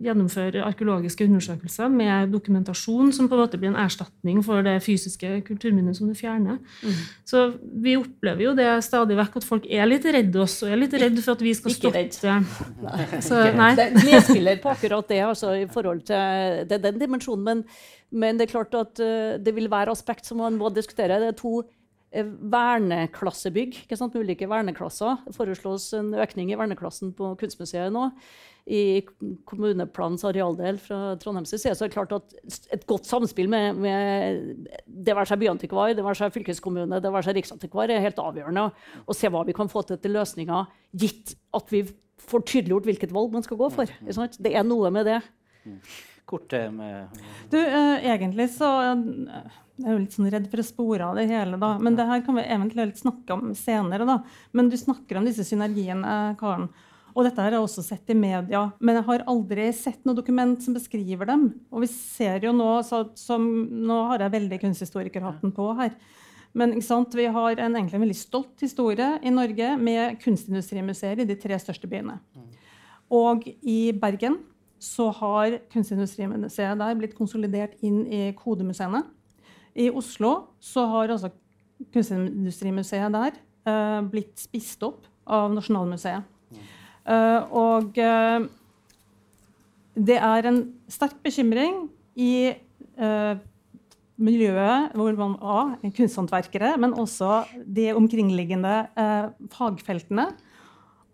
gjennomføre arkeologiske undersøkelser med dokumentasjon som på en måte blir en erstatning for det fysiske kulturminnet som du fjerner. Mm. Så vi opplever jo det stadig vekk at folk er litt redde oss, og er litt redde for at vi skal stoppe Ikke redd. Så, nei. Det er medspiller på akkurat det, altså, i forhold til det, den dimensjonen. Men, men, det er klart at uh, det vil være aspekt som man må diskutere. Det er to verneklassebygg ikke sant, ulike verneklasser. Det foreslås en økning i verneklassen på Kunstmuseet nå. I kommuneplanens arealdel fra Trondheims side så er det klart at et godt samspill med, med det være seg byantikvar, det være seg fylkeskommune, det være seg riksantikvar er helt avgjørende. Å se hva vi kan få til til løsninger, gitt at vi får tydeliggjort hvilket valg man skal gå for. Det er noe med det. Kort med Du, uh, egentlig så uh, jeg er jo litt sånn redd for å spore av det hele, da. Men det her kan vi eventuelt snakke om senere, da. Men du snakker om disse synergiene, Karen. Og dette har jeg også sett i media, men jeg har aldri sett noe dokument som beskriver dem. Og vi ser jo nå så, som, Nå har jeg veldig kunsthistorikerhatten på her. Men vi har en, egentlig en veldig stolt historie i Norge med kunstindustrimuseer i de tre største byene. Og i Bergen så har Kunstindustrimuseet der blitt konsolidert inn i Kodemuseene. I Oslo så har altså Kunstindustrimuseet der eh, blitt spist opp av Nasjonalmuseet. Eh, og eh, det er en sterk bekymring i miljøet hvor man var kunsthåndverkere, men også de omkringliggende fagfeltene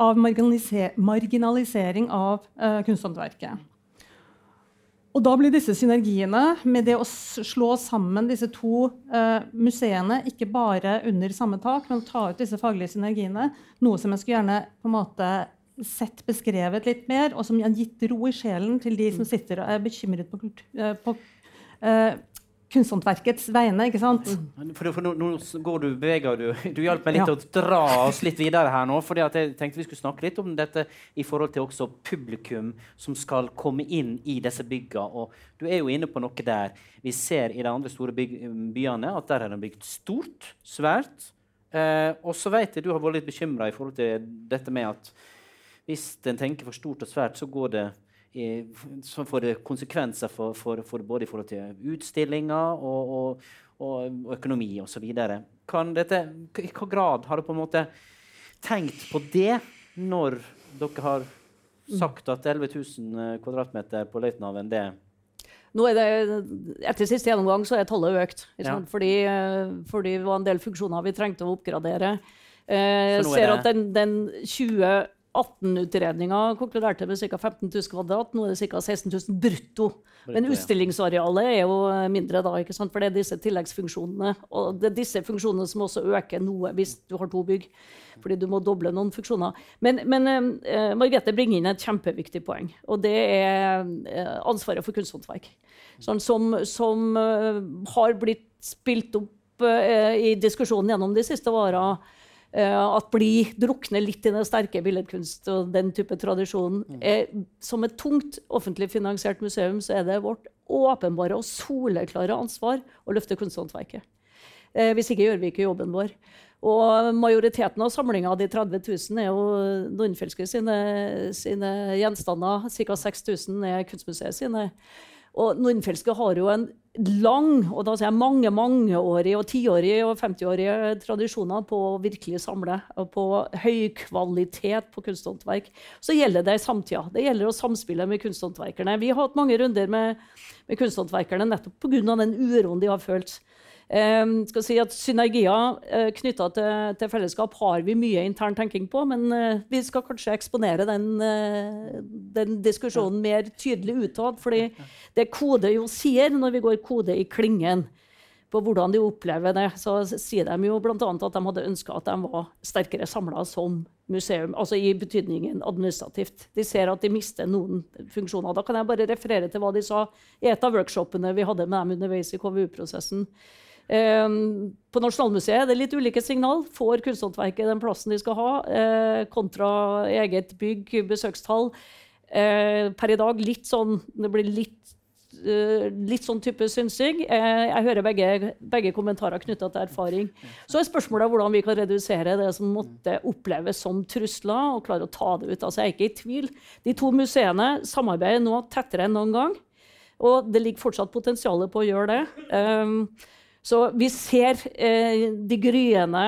av marginalisering av kunsthåndverket. Og da blir disse synergiene med det å slå sammen disse to eh, museene, ikke bare under samme tak, men ta ut disse faglige synergiene, noe som jeg skulle gjerne på en måte sett beskrevet litt mer, og som har gitt ro i sjelen til de som mm. sitter og er bekymret på, uh, på uh, kunsthåndverkets vegne. ikke sant? Mm. For, for nå, nå, går du, beveger du Du hjalp meg litt ja. å dra oss litt videre her nå. fordi jeg tenkte vi skulle snakke litt om dette i forhold til også publikum som skal komme inn i disse byggene. Og du er jo inne på noe der. Vi ser i de andre store byene at der er de bygd stort, svært. Eh, og så vet jeg du har vært litt bekymra i forhold til dette med at hvis en tenker for stort og svært, så går det som får konsekvenser for, for, for, både i forhold til utstillinger og, og, og, og økonomi osv. I hvilken grad har du på en måte tenkt på det når dere har sagt at 11 000 kvadratmeter på Løitenhaven det nå er det, Etter siste gjennomgang så er tallet økt. Ja. Fordi, fordi, det var en del funksjoner vi trengte å oppgradere. Eh, ser at den, den 20 18-utredninga konkluderte med ca. 15 000 kvadrat. Nå er det ca. 16 000 brutto. Men utstillingsarealet er jo mindre da, ikke sant? for det er disse tilleggsfunksjonene. Og det er disse funksjonene som også øker noe hvis du har to bygg. Fordi du må doble noen funksjoner. Men, men uh, Margrethe bringer inn et kjempeviktig poeng, og det er uh, ansvaret for kunsthåndverk. Sånn, som, som uh, har blitt spilt opp i diskusjonen gjennom de siste åra Eh, at bli drukner litt i den sterke billedkunst og den type tradisjonen. Mm. Er, som et tungt offentlig finansiert museum så er det vårt åpenbare og soleklare ansvar å løfte kunsthåndverket. Eh, hvis ikke gjør vi ikke jobben vår. Og majoriteten av samlinga av de 30 000 er jo Nordenfjelske sine, sine gjenstander. Ca. 6000 er Kunstmuseet sine. Og Nordenfjelske har jo en lang, og da sier jeg mange mangeårige, og tiårige og 50-årige tradisjoner på å virkelig samle. Og på høykvalitet på kunsthåndverk. Så gjelder det i samtida. Det gjelder å samspille med kunsthåndverkerne. Vi har hatt mange runder med, med kunsthåndverkerne nettopp pga. den uroen de har følt. Eh, skal si at Synergier eh, knytta til, til, fellesskap har vi mye intern tenking på, men eh, vi skal kanskje eksponere den, eh, den diskusjonen mer tydelig utad. fordi det Kode jo sier når vi går kode i klingen, på hvordan de opplever det, så sier de jo bl.a. at de hadde ønska at de var sterkere samla som museum, altså i betydningen administrativt. De ser at de mister noen funksjoner. Da kan jeg bare referere til hva de sa i et av workshopene vi hadde med dem underveis i KVU-prosessen. Um, på Nasjonalmuseet er det litt ulike signal. Får kunsthåndverket den plassen de skal ha, uh, kontra eget bygg, besøkstall? Uh, per i dag litt sånn Det blir litt, uh, litt sånn type synsing. jeg hører begge, begge kommentarer knytta til erfaring. Så er spørsmålet hvordan vi kan redusere det som måtte oppleves som trusler, og klare å ta det ut. Altså, jeg er ikke i tvil. De to museene samarbeider nå tettere enn noen gang. Og det ligger fortsatt potensial på å gjøre det. Så vi ser eh, de gryende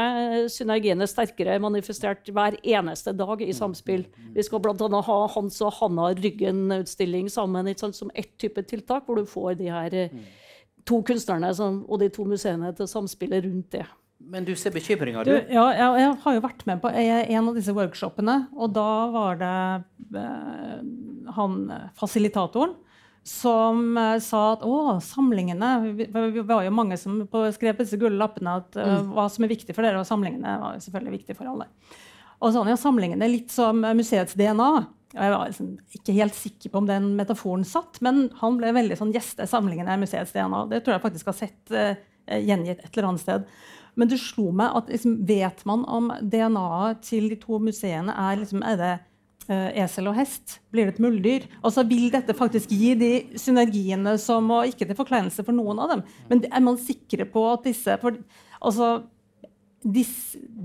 synergiene sterkere manifestert hver eneste dag i samspill. Vi skal bl.a. ha Hans og Hanna Ryggen-utstilling sammen sant, som ett type tiltak, hvor du får de her eh, to kunstnerne som, og de to museene til samspillet rundt det. Men du ser bekymringer, du? du ja, jeg, jeg, har jo vært med på en av disse workshopene. Og da var det eh, han fasilitatoren som uh, sa at å, samlingene Vi, var jo mange som skrev på disse gule lappene at uh, mm. hva som er viktig for dere, og samlingene var selvfølgelig viktig for alle. Og sånn, ja, Samlingene er litt som museets DNA. Jeg var liksom ikke helt sikker på om den metaforen satt, men han ble veldig sånn gjeste samlingene er museets DNA. Det tror jeg faktisk har sett uh, eh, gjengitt et eller annet sted. Men det slo meg at liksom, vet man om DNA-et til de to museene er, liksom, er det esel og hest? Blir det et muldyr? Altså, vil dette faktisk gi de synergiene som Og ikke til forkleinelse for noen av dem, men er man sikre på at disse for, altså, de,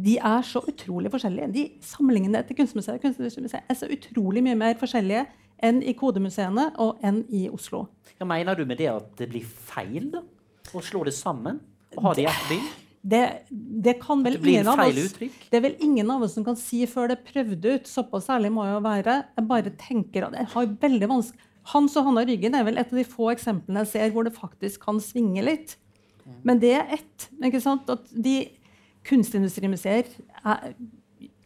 de, er så utrolig forskjellige. De Samlingene til Kunstmuseet, Kunstmuseet er så utrolig mye mer forskjellige enn i Kodemuseene og enn i Oslo. Ja, mener du med det at det blir feil da? å slå det sammen? Og ha det i ett bygg? Det, det, kan vel det ingen av oss Det er vel ingen av oss som kan si før det er prøvd ut. Såpass ærlig må jeg jo være. Jeg bare tenker at jeg har veldig vanskelig Hans og Hanna Ryggen er vel et av de få eksemplene jeg ser hvor det faktisk kan svinge litt. Men det er ett. ikke sant? At de kunstindustrimuseer er,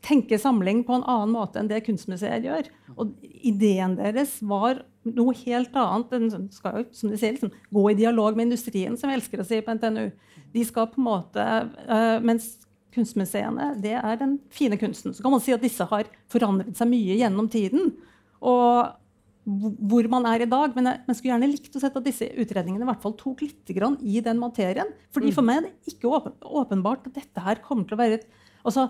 tenker samling på en annen måte enn det kunstmuseer gjør. Og ideen deres var noe helt annet. Den skal jo, som de sier, liksom, gå i dialog med industrien, som vi elsker å si på NTNU. De skal på en måte, uh, Mens kunstmuseene det er den fine kunsten. Så kan man si at disse har forandret seg mye gjennom tiden. Og hvor man er i dag. Men jeg, men skulle gjerne likt å sette at disse utredningene i hvert fall tok litt i den materien. Fordi For meg er det ikke åpen, åpenbart at dette her kommer til å være et, altså,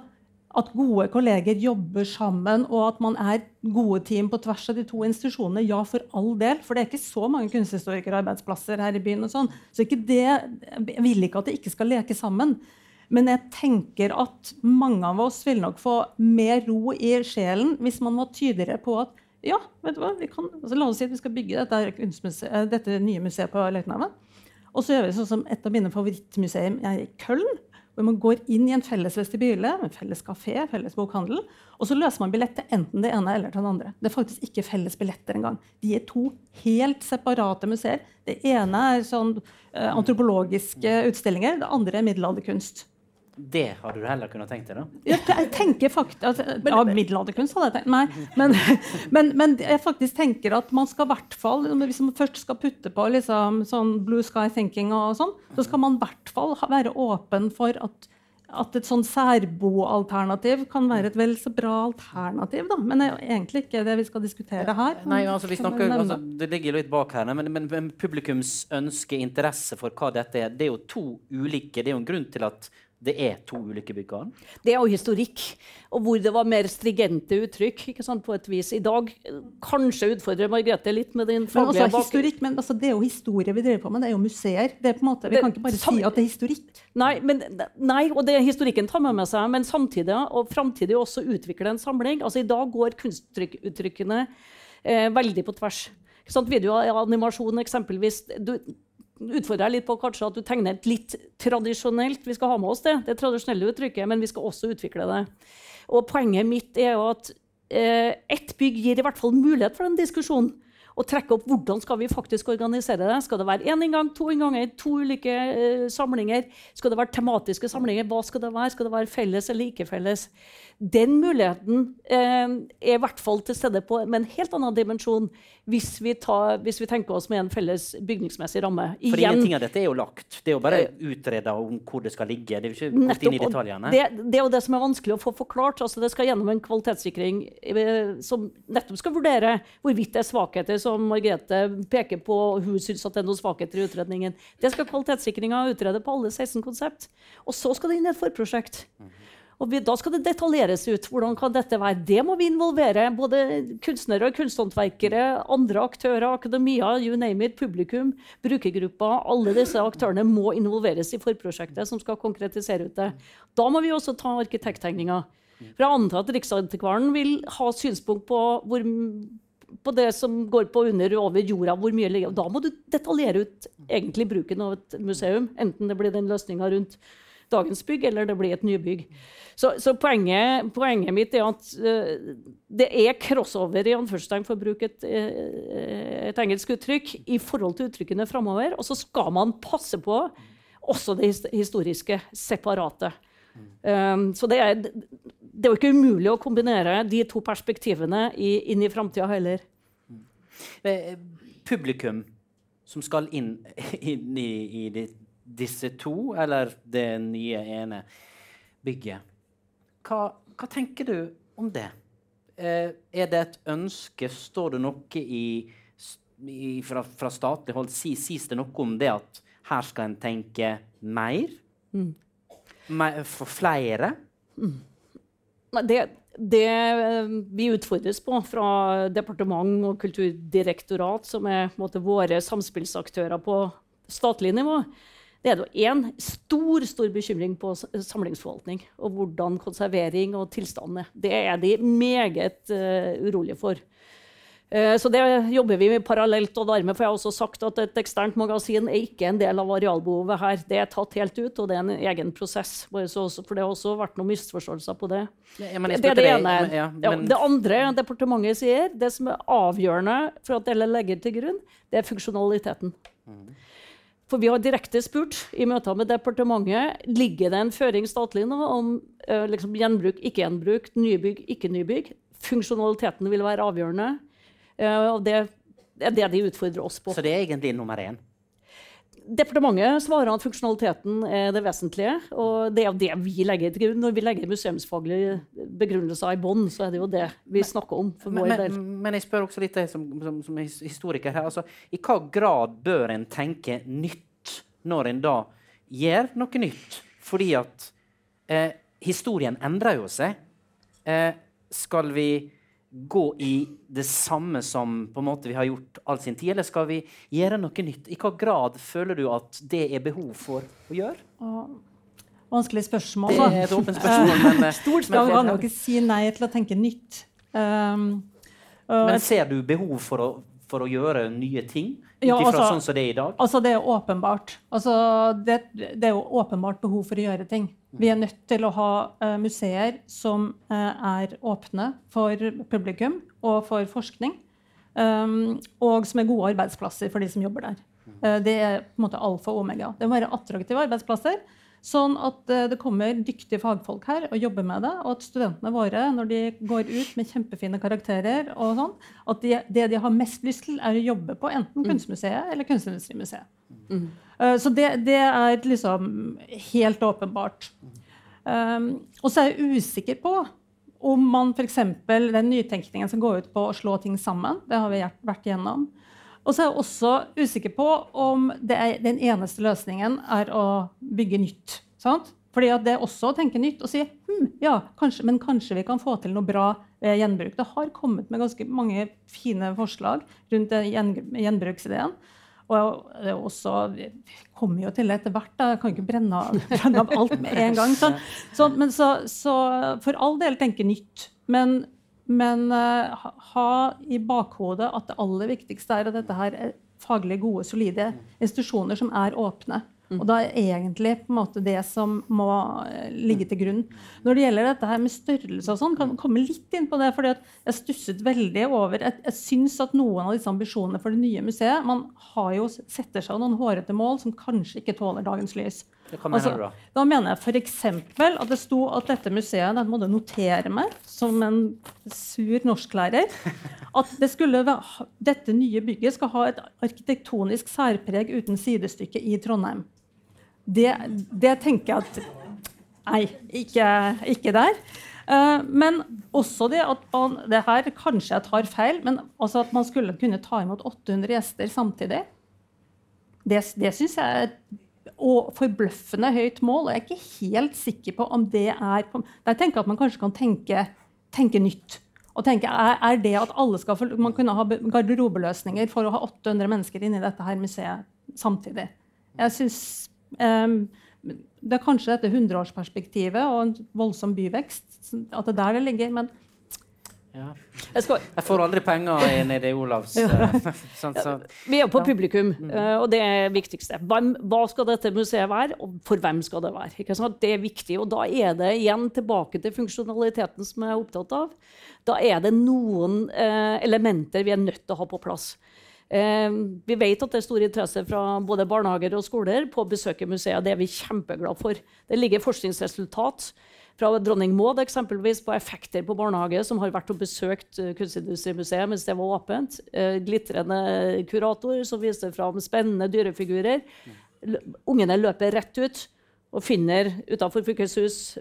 at gode kolleger jobber sammen, og at man er gode team på tvers av de to institusjonene. Ja, for all del. For det er ikke så mange kunsthistorikerarbeidsplasser her i byen. og sånn. Så det, jeg vil ikke at det ikke skal leke sammen. Men jeg tenker at mange av oss vil nok få mer ro i sjelen hvis man var tydeligere på at ja, vet du hva, kan, altså, la oss si at vi skal bygge dette, dette nye museet på Løitenhavet. Og så gjør vi sånn som et av mine favorittmuseer er i Köln hvor man går inn i en felles vestibyle en felles kafé, felles bokhandel, og så løser man billett til enten det ene eller til det andre. Det er faktisk ikke felles billetter engang. De er to helt separate museer. Det ene er sånn eh, antropologiske utstillinger, det andre er middelalderkunst. Det hadde du heller kunnet tenkt deg, da? Ja, jeg tenker faktisk, altså, ja, Middelalderkunst hadde jeg tenkt meg. Men, men, men, jeg faktisk tenker at man skal hvert fall, hvis man først skal putte på liksom, sånn blue sky thinking, og sånn, så skal man i hvert fall være åpen for at, at et sånn særboalternativ kan være et vel så bra alternativ. Da. Men det er jo egentlig ikke det vi skal diskutere her. Nei, altså, vi snakker, altså, Det ligger litt bak her, men, men, men publikums ønske, interesse for hva dette er, det er jo to ulike Det er jo en grunn til at det er to ulike byggarn? Det er jo historikk. Og hvor det var mer strigente uttrykk. ikke sant, på et vis. I dag kanskje utfordrer Margrethe litt med din faglige men historikk, men altså, Det er jo historie vi driver på med. Det er jo museer. Det er på en måte, vi det, kan ikke bare si at det er historikk. Nei, men, nei og det historikken tar med, med seg. Men samtidig og framtidig også utvikle en samling. Altså I dag går kunstuttrykkene eh, veldig på tvers. Videoanimasjon eksempelvis. Du, utfordrer jeg litt på kanskje at du tegner et litt tradisjonelt. Vi skal ha med oss det, det tradisjonelle uttrykket, men vi skal også utvikle det. Og Poenget mitt er jo at eh, ett bygg gir i hvert fall mulighet for den diskusjonen og trekke opp hvordan skal vi faktisk organisere det. Skal det være én inngang, to innganger, to ulike uh, samlinger? Skal det være tematiske samlinger? Hva skal det være? Skal det være felles eller ikke felles? Den muligheten uh, er i hvert fall til stede på, med en helt annen dimensjon hvis vi, tar, hvis vi, tenker oss med en felles bygningsmessig ramme. Igjen, For ingenting av dette er jo lagt. Det er jo bare eh, utreda om hvor det skal ligge. Det er jo ikke gått inn i detaljene. Det, det, er jo det som er vanskelig å få forklart. Altså, det skal gjennom en kvalitetssikring som nettopp skal vurdere hvorvidt det er svakheter som Margrethe peker på, hun syns det er noen svakheter i utredningen. Det skal kvalitetssikringa utrede på alle 16 konsept. Og så skal det inn i et forprosjekt. Og vi, Da skal det detaljeres ut. Hvordan kan dette være? Det må vi involvere. Både kunstnere, kunsthåndverkere, andre aktører, akademia, you name it, publikum, brukergrupper. Alle disse aktørene må involveres i forprosjektet som skal konkretisere ut det. Da må vi også ta arkitekttegninga. For jeg antar at Riksantikvaren vil ha synspunkt på hvor på det som går på under og over jorda. hvor mye ligger. Da må du detaljere ut egentlig bruken av et museum. Enten det blir den løsninga rundt dagens bygg, eller det blir et nybygg. Så, så poenget, poenget, mitt er at uh, det er crossover i anførselstegn for å bruke et, uh, et, engelsk uttrykk, i forhold til uttrykkene framover. Og så skal man passe på også det historiske separate. Um, så det er, det er jo ikke umulig å kombinere de to perspektivene i, inn i framtida heller. Eh, publikum som skal inn, inn i, i de, disse to, eller det nye ene bygget, hva, hva tenker du om det? Eh, er det et ønske? Står det noe i, i, fra, fra, statlig hold? Sies det noe om det at her skal en tenke mer? mer for flere? Det, det eh, vi utfordres på fra departement og kulturdirektorat, som er måte, våre samspillsaktører på statlig nivå, det er én stor stor bekymring på samlingsforvaltning og hvordan konservering og tilstanden er. Det er de meget uh, urolige for. Eh, Så det jobber vi med parallelt. og Dermed får jeg også sagt at et eksternt magasin er ikke en del av arealbehovet her. Det er tatt helt ut, og det er en egen prosess. For det har også vært noen misforståelser på det. Ja, men Det er det ene. men- ja, Ja, det andre departementet sier, det som er avgjørende for at dere legger til grunn, det er funksjonaliteten. For vi har direkte spurt i møter med departementet ligger det en føring statlig nå om eh, liksom gjenbruk, ikke gjenbruk, nybygg, ikke nybygg. Funksjonaliteten vil være avgjørende. Eh, og det er det de utfordrer oss på. Så det er egentlig nummer én? Departementet svarer at funksjonaliteten er det vesentlige. Og det er jo det vi legger til grunn. Når vi legger museumsfaglige begrunnelser i bånn, så er det jo det vi snakker om Men, men, men jeg spør også litt deg som, som, som historiker her. Altså, I hva grad bør en tenke nytt når en da gjør noe nytt? Fordi at eh, historien endrer jo seg. Eh, skal vi gå i det samme som på en måte vi har gjort all sin tid, eller skal vi gjøre noe nytt? I hva grad føler du at det er behov for å gjøre? Vanskelig spørsmål. Det er et åpent spørsmål, men, eh, Stort men- skal kan jo ikke si nei til å tenke nytt. Um, og Men ser du behov for å, for å gjøre nye ting? Ut Ja, altså- sånn som det er i dag? Altså, det er åpenbart. Altså, det, det er jo åpenbart behov for å gjøre ting. Vi er nødt til å ha uh, museer som uh, er åpne for publikum og for forskning. um, og som er gode arbeidsplasser for de som jobber der. Uh, det er på en måte alfa og omega. Det må være attraktive arbeidsplasser. Sånn at eh, det kommer dyktige fagfolk her og jobber med det. Og at studentene våre, når de går ut med kjempefine karakterer, og sånn, at de, det de har mest lyst til, er å jobbe på enten Kunstmuseet eller Kunstindustrimuseet. Eh, Så det, det er liksom helt åpenbart. Um, og så er jeg usikker på om man f.eks. den nytenkningen som går ut på å slå ting sammen. Det har vi vært- gjennom. Og så er jeg også usikker på om det er, den eneste løsningen er å bygge nytt. Sant? Fordi det er også å tenke nytt og si hm, ja, kanskje, men kanskje vi kan få til noe bra ved gjenbruk. Det har kommet med ganske mange fine forslag rundt gjen, gjenbruksideen. Og det er også, vi kommer jo til etter hvert. Da. Jeg kan ikke brenne brenne av alt med en gang. Så, Så, men så, så for all del tenke nytt. Men, men uh, ha, i bakhodet at det aller viktigste er at dette her er faglig gode, solide institusjoner som er åpne. Og da er egentlig på en måte det som må eh, ligge til grunn. Når det gjelder dette her med størrelse og sånn, kan jeg komme litt inn på det. fordi jeg stusset veldig over Jeg, jeg syns at noen av disse ambisjonene for det nye museet Man har jo setter seg noen hårete mål som kanskje ikke tåler dagens lys. Hva mener Altså, du da? Da mener jeg f.eks. at det sto at dette museet den måtte notere meg som en sur norsklærer. At det skulle, være- dette nye bygget skal ha et arkitektonisk særpreg uten sidestykke i Trondheim. Det, det tenker jeg at Nei, ikke, ikke der. Eh, men også det at man det her Kanskje jeg tar feil, men altså at man skulle kunne ta imot 800 gjester samtidig. Det, det syns jeg er og forbløffende høyt mål. Og jeg er ikke helt sikker på om det er Der tenker jeg at man kanskje kan tenke, tenke nytt. Og tenke, er, det at alle skal få, Man kunne ha garderobeløsninger for å ha 800 mennesker inni dette her museet samtidig. Jeg synes, um, Det er kanskje dette 100-årsperspektivet og en voldsom byvekst. At det er der det ligger. Men Ja. Jeg skal, Jeg får aldri penger i- nede i Olavs eh, sånn, så. vi er på publikum, eh, og det er det viktigste. Hvem, hva skal dette museet være, og for hvem skal det være? Det er viktig, og Da er det igjen tilbake til funksjonaliteten som jeg er opptatt av. Da er det noen eh, elementer vi er nødt til å ha på plass. Eh, vi vet at det er stor interesse fra både barnehager og skoler på å besøke museet. Det er vi kjempeglade for. Det ligger forskningsresultat fra Dronning Maud eksempelvis på effekter på barnehage, som har vært og besøkt eh, Kunstindustrimuseet mens det var åpent. Eh, glitrende kurator som viser fram spennende dyrefigurer. Ungene løper rett ut og finner utafor fylkeshus.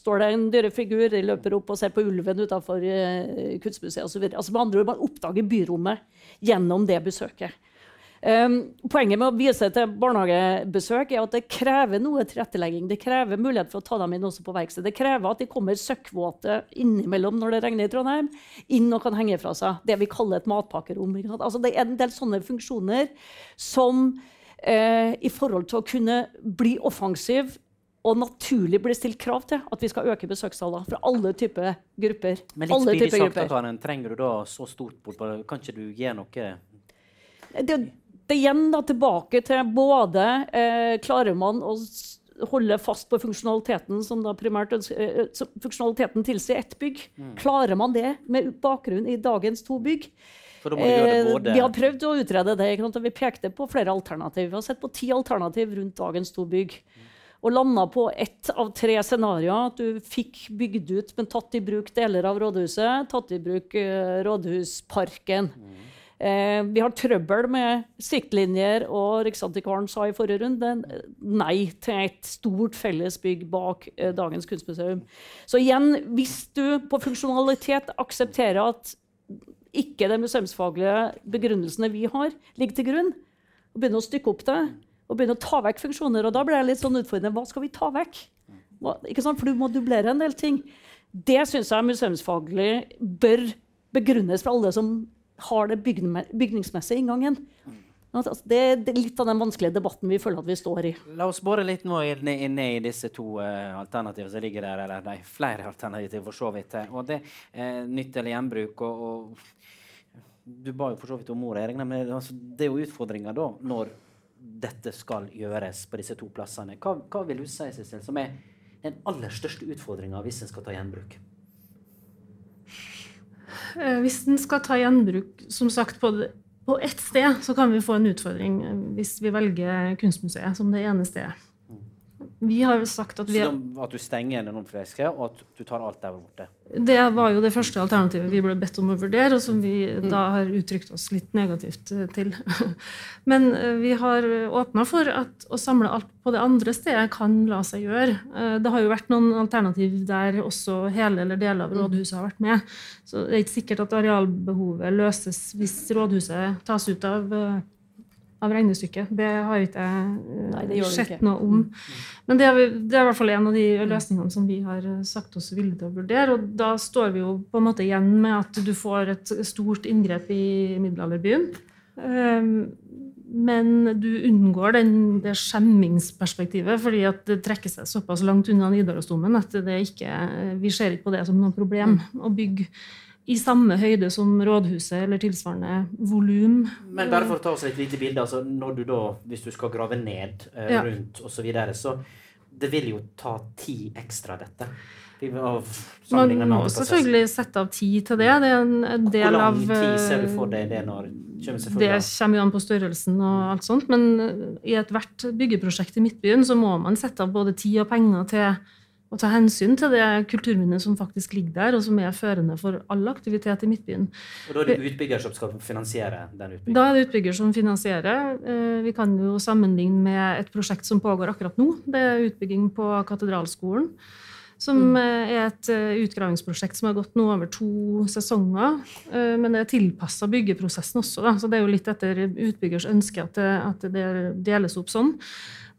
står det en dyrefigur. De løper opp og ser på ulven utafor uh, Kunstmuseet osv. Altså, med andre ord, man oppdager byrommet gjennom det besøket. Um, poenget med å vise til barnehagebesøk er at det krever noe tilrettelegging. Det krever mulighet for å ta dem inn også på verksted. Det krever at de kommer søkkvåte innimellom når det regner i Trondheim, inn og kan henge fra seg. Det vi kaller et matpakkerom. Altså, det er en del sånne funksjoner som eh, i forhold til å kunne bli offensiv og naturlig blir stilt krav til at vi skal øke besøkstallene fra alle typer grupper. Men litt alle spydig sagt, Karen, trenger du da så stort bort Kan ikke du gi noe det, det igjen da tilbake til både eh, Klarer man å holde fast på funksjonaliteten som da primært eh, funksjonaliteten tilsier ett bygg? Mm. Klarer man det med bakgrunn i dagens to bygg? Eh, vi har prøvd å utrede det. Vi pekte på flere alternativ. Vi har sett på ti alternativ rundt dagens to bygg. Mm og landa på ett av tre scenarioer. At du fikk bygd ut, men tatt i bruk deler av rådhuset. Tatt i bruk uh, Rådhusparken. Mm. Eh, vi har trøbbel med siktlinjer, og Riksantikvaren sa i forrige runde nei til et stort fellesbygg bak eh, dagens kunstmuseum. Så igjen, hvis du på funksjonalitet aksepterer at ikke de museumsfaglige begrunnelsene vi har, ligger til grunn, og begynner å stykke opp det, og begynner å ta vekk funksjoner. Og da blir det litt sånn utfordrende. Hva skal vi ta vekk? Hva, For du må dublere en del ting. Det syns jeg museumsfaglig bør begrunnes for alle som har det bygningsmessige inngangen. Altså, det, er litt av den vanskelige debatten vi føler at vi står i. La oss bore litt nå inne i disse to uh, alternativene som ligger der. Eller nei, flere alternativer, for så vidt. Og det uh, Nytt eller gjenbruk. Og, og, du ba jo for så vidt om ordet. Regner altså, det er jo utfordringa da, når dette skal gjøres på disse to plassene. Hva, hva vil du si, Sissel, som er den aller største utfordringa hvis en skal ta gjenbruk? Eh, hvis den skal ta gjenbruk som sagt, på, ett sted, så kan vi få en utfordring hvis vi velger Kunstmuseet som det ene stedet. Vi har sagt at vi Så at du stenger igjen noen flesker, og at du tar alt der borte? Det var jo det første alternativet vi ble bedt om å vurdere, og som vi mm. da har uttrykt oss litt negativt eh, til. Men eh, vi har åpna for at å samle alt på det andre stedet kan la seg gjøre. Eh, det har jo vært noen alternativ der også hele eller deler av rådhuset har vært med. Så det er ikke sikkert at arealbehovet løses hvis rådhuset tas ut av av regnestykket. Det har ikke jeg sett noe om. Men det er, det er, i hvert fall en av de løsningene som vi har sagt oss villige til å vurdere. Og da står vi jo på en måte igjen med at du får et stort inngrep i middelalderbyen. Ehm, men du unngår den, det skjemmingsperspektivet fordi at det trekker seg såpass langt unna Nidarosdomen at ikke, vi ser ikke på det som noe problem å bygge i samme høyde som rådhuset eller tilsvarende volum. Men bare for å ta oss et lite bilde. altså når du da, Hvis du skal grave ned eh, ja. rundt osv., så, videre, så det vil jo ta tid ekstra, dette. Man må selvfølgelig sette av tid til det. Det er en del av Hvor lang tid ser du for deg det når Det kommer jo an på størrelsen og alt sånt, men i ethvert byggeprosjekt i Midtbyen så må man sette av både tid og penger til å ta hensyn til det kulturminnet som faktisk ligger der, og som er førende for all aktivitet i Midtbyen. Og Da er det utbygger som skal finansiere den utbyggingen? Da er det utbygger som finansierer. Eh, vi kan jo sammenligne med et prosjekt som pågår akkurat nå. Det er utbygging på Katedralskolen. Som mm. Eh, er et eh, utgravingsprosjekt som har gått nå over to sesonger. Men det er tilpassa byggeprosessen også. Da. Så det er jo litt etter utbyggers ønske at det, at det deles opp sånn.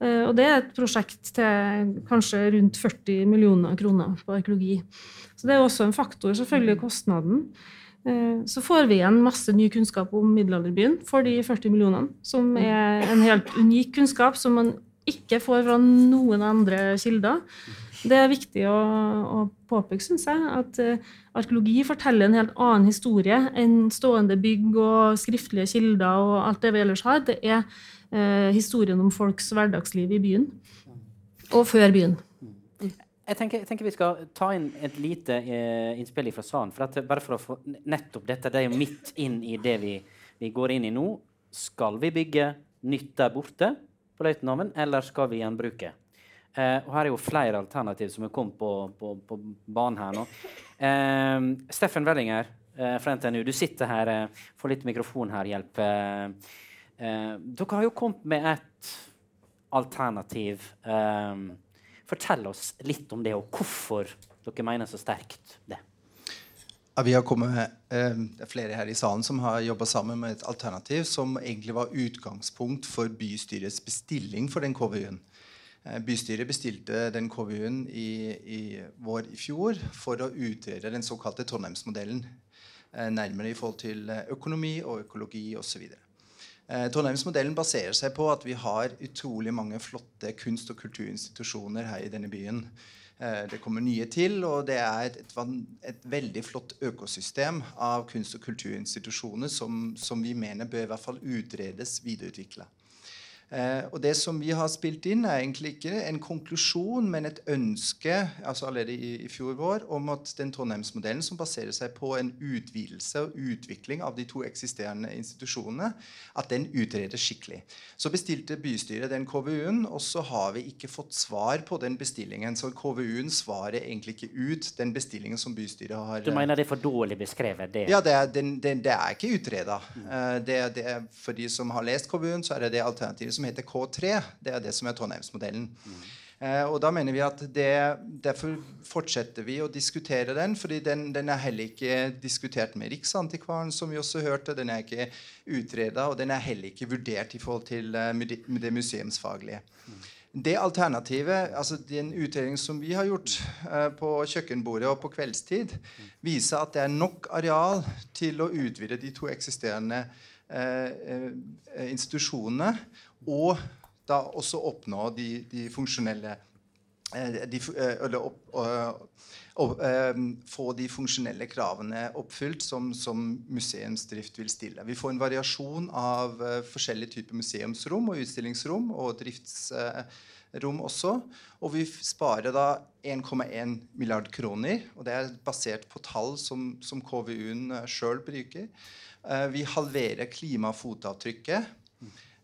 Eh, og det er et prosjekt til kanskje rundt 40 millioner kroner på arkeologi. Så det er også en faktor, selvfølgelig, kostnaden. Eh, så får vi igjen masse ny kunnskap om middelalderbyen for de 40 millionene, som er en helt unik kunnskap som man ikke får fra noen andre kilder. Det er viktig å, å påpeke, syns jeg, at uh, arkeologi forteller en helt annen historie enn stående bygg og skriftlige kilder og alt det vi ellers har. Det er eh, historien om folks hverdagsliv i byen. Og før byen. Jeg tenker, jeg tenker, Vi skal ta inn et lite eh, innspill fra salen. For at, bare for å få nettopp dette, det er jo midt inn i det vi, vi går inn i nå. Skal vi bygge nytt der borte på Løitenhaven, eller skal vi gjenbruke? Eh, og Her er jo flere alternativ som er kommet på, på, på banen her nå. Eh, Steffen Wellinger eh, fra NTNU, du sitter her. Eh, får litt mikrofon her, hjelp. Eh, Eh, dere har jo kommet med et alternativ. Eh, fortell oss litt om det, og hvorfor dere mener så sterkt det. Ja, vi har kommet, eh, det er flere her i salen som har jobba sammen med et alternativ som egentlig var utgangspunkt for bystyrets bestilling for den KVU-en. Eh, bystyret bestilte den KVU-en i, i, vår i fjor for å utrede den såkalte Trondheimsmodellen. Eh, nærmere i forhold til økonomi og økologi osv. Eh, Trondheimsmodellen baserer seg på at vi har utrolig mange flotte kunst- og kulturinstitusjoner her i denne byen. Eh, det kommer nye til, og det er et, et, et veldig flott økosystem av kunst- og kulturinstitusjoner som, som, vi mener bør i hvert fall utredes videreutvikla. Eh, og Det som vi har spilt inn, er egentlig ikke en konklusjon, men et ønske altså allerede i, i fjor vår om at den Trondheimsmodellen, som baserer seg på en utvidelse og utvikling av de to eksisterende institusjonene, at den utredes skikkelig. Så bestilte bystyret den KVU-en, og så har vi ikke fått svar på den bestillingen. Så KVU-en svarer egentlig ikke ut den bestillingen som bystyret har Du mener det er for dårlig beskrevet? det? Ja, det er, det, det er ikke utreda. Uh, eh, for de som har lest KVU-en, så er det det alternativet som heter K3. Det er det som er Trondheimsmodellen. Mm. Eh, og da mener vi at det, Derfor fortsetter vi å diskutere den. fordi den, den, er heller ikke diskutert med Riksantikvaren, som vi også hørte. Den er ikke utreda, og den er heller ikke vurdert i forhold til uh, det museumsfaglige. Mm. Det alternativet, altså Den utredningen som vi har gjort uh, på kjøkkenbordet og på kveldstid, viser at det er nok areal til å utvide de to eksisterende uh, institusjonene og da også oppnå de, de funksjonelle eh, de, eh, eller opp, og, få de funksjonelle kravene oppfylt som, som, museumsdrift vil stille. Vi får en variasjon av forskjellige typer museumsrom og utstillingsrom og driftsrom også. Og vi sparer da 1,1 milliard kroner. og Det er basert på tall som, som KVU-en sjøl bruker. vi halverer klimafotavtrykket.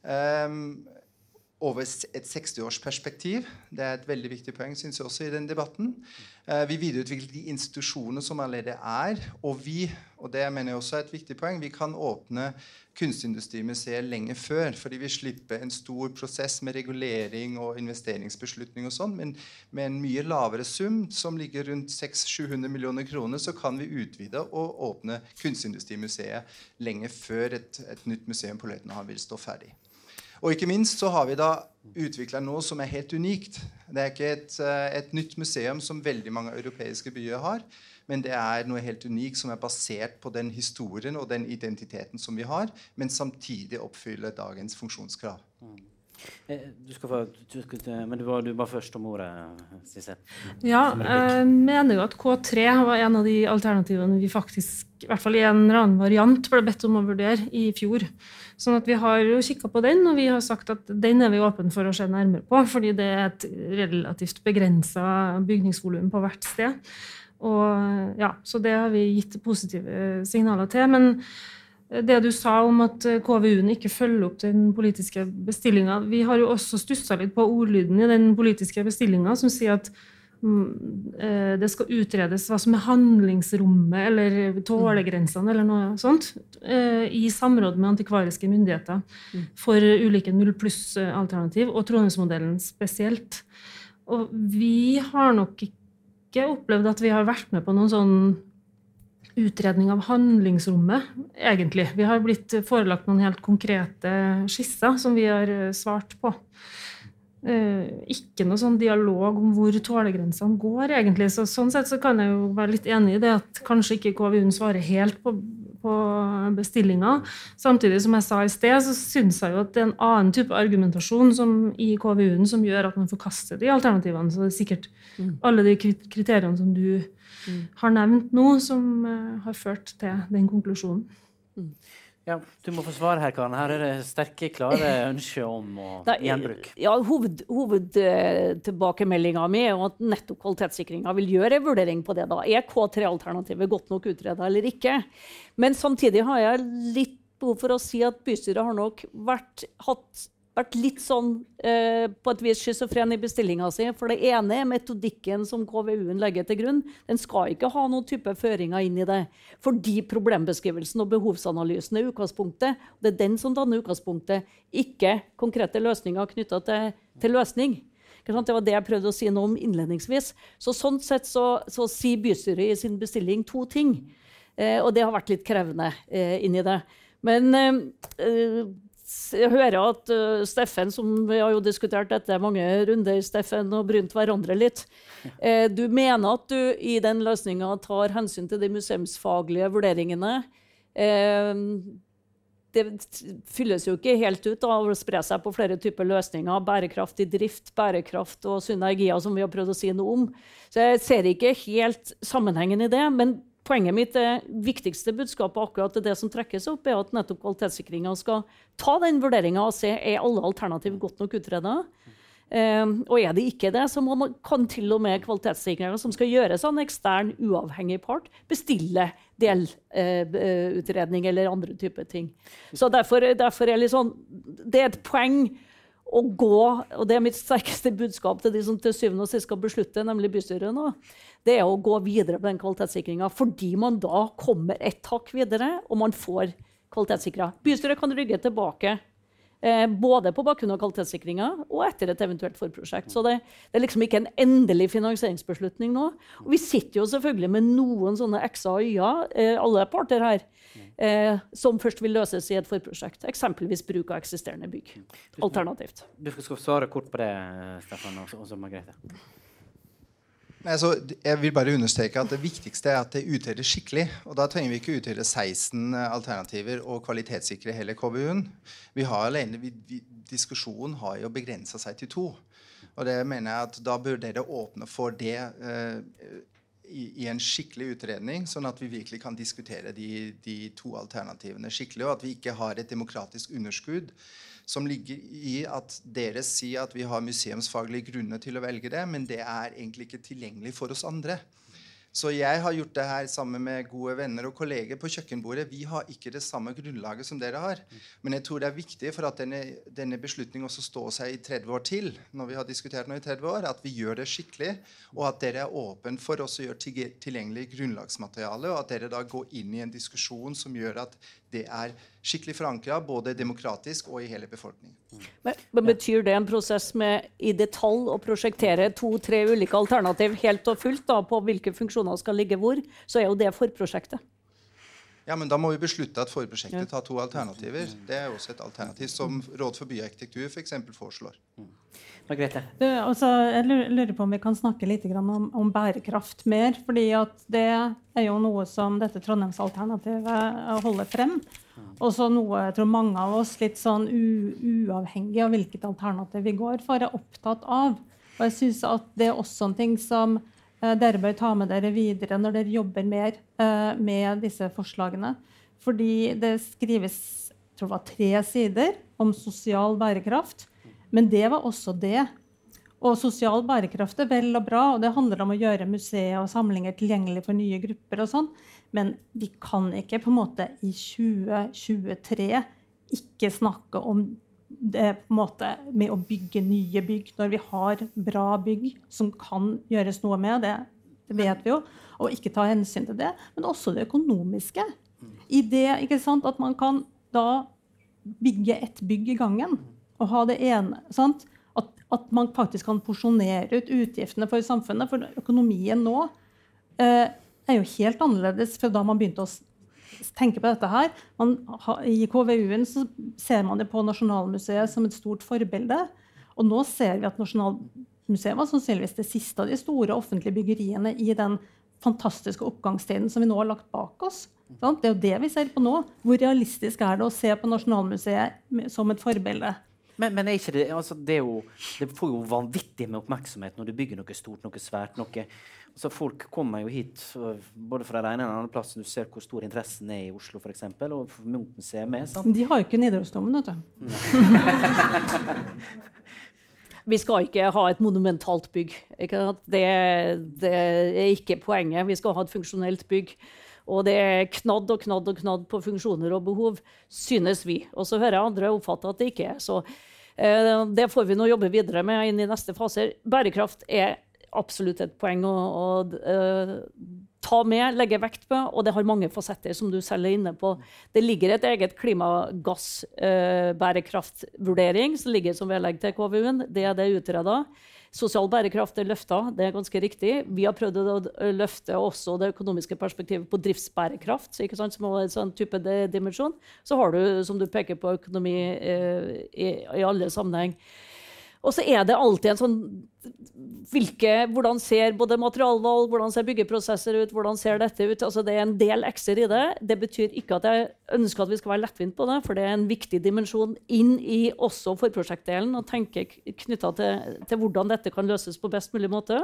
Um, over et 60-årsperspektiv. Det er et veldig viktig poeng synes jeg også i den debatten. Uh, vi videreutvikler de institusjonene som allerede er. Og vi og det mener jeg også er et viktig poeng, vi kan åpne Kunstindustrimuseet lenge før. Fordi vi slipper en stor prosess med regulering og investeringsbeslutning og sånn. Men med en mye lavere sum, som ligger rundt 600-700 millioner kroner, så kan vi utvide og åpne Kunstindustrimuseet lenge før et, et nytt museum på Løitenhavn vil stå ferdig. Og ikke minst så har vi da utvikla noe som er helt unikt. Det er ikke et, eh, et, nytt museum som veldig mange europeiske byer har, men det er noe helt unikt som er basert på den historien og den identiteten som vi har, men samtidig oppfyller dagens funksjonskrav. Mm. Eh, du skal få, du skal, men du var, du var, først om ordet, Sissel. Ja, jeg mener jo at K3 var en av de alternativene vi faktisk, i hvert fall i en eller annen variant, ble bedt om å vurdere i fjor. Sånn at Vi har jo kikka på den, og vi har sagt at den er vi åpne for å se nærmere på. Fordi det er et relativt begrensa bygningsvolum på hvert sted. Og, ja, så det har vi gitt positive signaler til. men det du sa om at KVU-en ikke følger opp den politiske bestillinga. Vi har jo også stussa litt på ordlyden i den politiske bestillinga, som sier at det skal utredes hva som er handlingsrommet eller tålegrensene eller noe sånt, eh, i samråd med antikvariske myndigheter mm. for ulike null pluss-alternativ, og Trondheimsmodellen spesielt. Og vi har nok ikke opplevd at vi har vært med på noen sånn utredning av handlingsrommet, egentlig. Vi har blitt forelagt noen helt konkrete skisser som vi har eh, svart på. Eh, ikke noe sånn dialog om hvor tålegrensene går, egentlig. Så, sånn sett så kan jeg jo være litt enig i det at kanskje ikke KVU-en svarer helt på, på bestillinga. Samtidig som jeg sa i sted, så syns jeg jo at det er en annen type argumentasjon som, i KVU-en som gjør at man forkaster de alternativene. Så det er sikkert mm. alle de kriteriene som du mm. har nevnt nå, som uh, har ført til den konklusjonen. Mm. Ja, Du må få svare her, Karen. Her er det sterke, klare ønsker om å gjenbruk. Ja, Hovedtilbakemeldinga hoved mi er at nettopp kvalitetssikringa vil gjøre en vurdering på det. da. Er K3-alternativet godt nok utreda eller ikke? Men samtidig har jeg litt behov for å si at bystyret har nok vært, hatt vært litt sånn eh, på et vis schizofren i bestillinga si. For det ene er metodikken som KVU-en legger til grunn. Den skal ikke ha noen type føringer inn i det. Fordi problembeskrivelsen og behovsanalysen er utgangspunktet. Det er den som danner utgangspunktet, ikke konkrete løsninger knytta til, til, løsning. Det var det jeg prøvde å si noe om innledningsvis. Så Sånn sett så, så sier bystyret i sin bestilling to ting. Eh, og det har vært litt krevende eh, inni det. Men eh, eh, jeg hører at uh, Steffen, som vi har jo diskutert dette mange runder, Steffen, og brynt hverandre litt. Eh, du mener at du i den løsninga tar hensyn til de museumsfaglige vurderingene. Eh, det fylles jo ikke helt ut av å spre seg på flere typer løsninger. Bærekraft i drift, bærekraft og synergier, som vi har prøvd å si noe om. Så jeg ser ikke helt sammenhengen i det. men Poenget mitt er viktigste budskapet akkurat det som trekkes opp, er at nettopp kvalitetssikringa skal ta den vurderinga og se er alle alternativ godt nok utreda. Eh, og er det ikke det, så man, kan til og med kvalitetssikringa som skal gjøres av en ekstern, uavhengig part, bestille delutredning uh, eller andre typer ting. Så derfor, derfor er sånn, det er et poeng å gå, og det er mitt sterkeste budskap til de som til syvende og sist skal beslutte, nemlig bystyret nå, det er å gå videre på den kvalitetssikringa. Fordi man da kommer et hakk videre, og man får kvalitetssikra. Bystyret kan rygge tilbake. Eh, både på bakgrunn av kvalitetssikringa og etter et eventuelt forprosjekt. Så det, det, er liksom ikke en endelig finansieringsbeslutning nå. Og vi sitter jo selvfølgelig med noen sånne x-er og y-er, alle parter her, eh, som først vil løses i et forprosjekt. Eksempelvis bruk av eksisterende bygg. Alternativt. Du skal svare kort på det, Stefan og så Margrethe. så jeg vil bare understreke at Det viktigste er at det utredes skikkelig. og Da trenger vi ikke utrede 16 alternativer og kvalitetssikre hele KVU-en. Vi har alene, vi, vi, Diskusjonen har jo begrensa seg til to. Og det mener jeg at Da bør dere åpne for det eh, i, i, en skikkelig utredning, sånn at vi virkelig kan diskutere de, de to alternativene skikkelig, og at vi ikke har et demokratisk underskudd som ligger i at dere sier at vi har museumsfaglige grunner til å velge det, men det er egentlig ikke tilgjengelig for oss andre. Så jeg har gjort det her sammen med gode venner og kolleger på kjøkkenbordet. Vi har ikke det samme grunnlaget som dere har. Men jeg tror det er viktig for at denne, denne beslutningen også står seg i 30 år til, når vi har diskutert nå i 30 år, at vi gjør det skikkelig, og at dere er åpen for også å gjøre tilgjengelig grunnlagsmateriale, og at dere da går inn i en diskusjon som gjør at det er skikkelig forankra både demokratisk og i hele befolkningen. Men, men, Betyr det en prosess med i detalj å prosjektere to-tre ulike alternativ helt og fullt da, på hvilke funksjoner skal ligge hvor, så er jo det forprosjektet? Ja, men Da må vi beslutte at forprosjektet tar to alternativer. Det er også et alternativ som Råd for byarkitektur f.eks. For foreslår. Margrethe? Det, altså, jeg lurer på om vi kan snakke litt om, om, bærekraft mer. fordi det er jo noe som dette Trondheimsalternativet holder frem. Og så noe jeg tror mange av oss, litt sånn uavhengig av hvilket alternativ vi går for, er opptatt av. Og jeg synes at det er også en ting som dere bør ta med dere videre når dere jobber mer eh, med disse forslagene. Fordi det skrives jeg tror det var tre sider om sosial bærekraft. Men det var også det. Og sosial bærekraft er vel og bra, og det handler om å gjøre museer og samlinger tilgjengelig for nye grupper. og sånn. Men vi kan ikke på en måte i 2023 ikke snakke om det på en måte med å bygge nye bygg når vi har bra bygg som kan gjøres noe med. Det, det vet vi jo. Og ikke ta hensyn til det. Men også det økonomiske. I det ikke sant, at man kan da bygge et bygg i gangen Og ha det ene. sant? At, at, man faktisk kan porsjonere ut utgiftene for samfunnet. For økonomien nå eh, er jo helt annerledes fra da man begynte å tenke på dette her. Man, I KVU-en så ser man det på Nasjonalmuseet som et stort forbilde. Og nå ser vi at Nasjonalmuseet var sannsynligvis det siste av de store offentlige byggeriene i den fantastiske oppgangstiden som vi nå har lagt bak oss. Det er jo det vi ser på nå. Hvor realistisk er det å se på Nasjonalmuseet som et forbilde? Men, men det, altså, det, jo, det, får jo vanvittig med oppmerksomhet når du bygger noe stort, noe svært. noe altså, Folk kommer jo hit både fra den ene og den andre plassen. Du ser hvor stor interessen er i Oslo, f.eks. Og Munch-museet med. Sant? De har jo ikke Nidarosdomen, vet du. Vi skal ikke ha et monumentalt bygg. Det, det, er ikke poenget. Vi skal ha et funksjonelt bygg. Og det er knadd og knadd og knadd på funksjoner og behov, synes vi. Og så hører jeg andre oppfatte at det ikke er. Så eh, det får vi nå jobbe videre med inn i neste faser. Bærekraft er absolutt et poeng å, å uh, ta med, legge vekt på, og det har mange fasetter, som du selv er inne på. Det ligger et eget klimagassbærekraftvurdering uh, som ligger som vedlegg til KVU-en. Det er det utreda. Sosial bærekraft er løfta, det er ganske riktig. Vi har prøvd å løfte også det økonomiske perspektivet på driftsbærekraft. ikke sant, som er en sånn type dimensjon. Så har du, som du peker på, økonomi eh, i, i alle sammenheng. Og så er det alltid en sånn hvilke, Hvordan ser både materialvalg, hvordan ser byggeprosesser ut, hvordan ser dette ut? Altså det er en del x-er i det. Det betyr ikke at jeg ønsker at vi skal være lettvint på det, for det er en viktig dimensjon inn i også forprosjektdelen å tenke knytta til, til, hvordan dette kan løses på best mulig måte.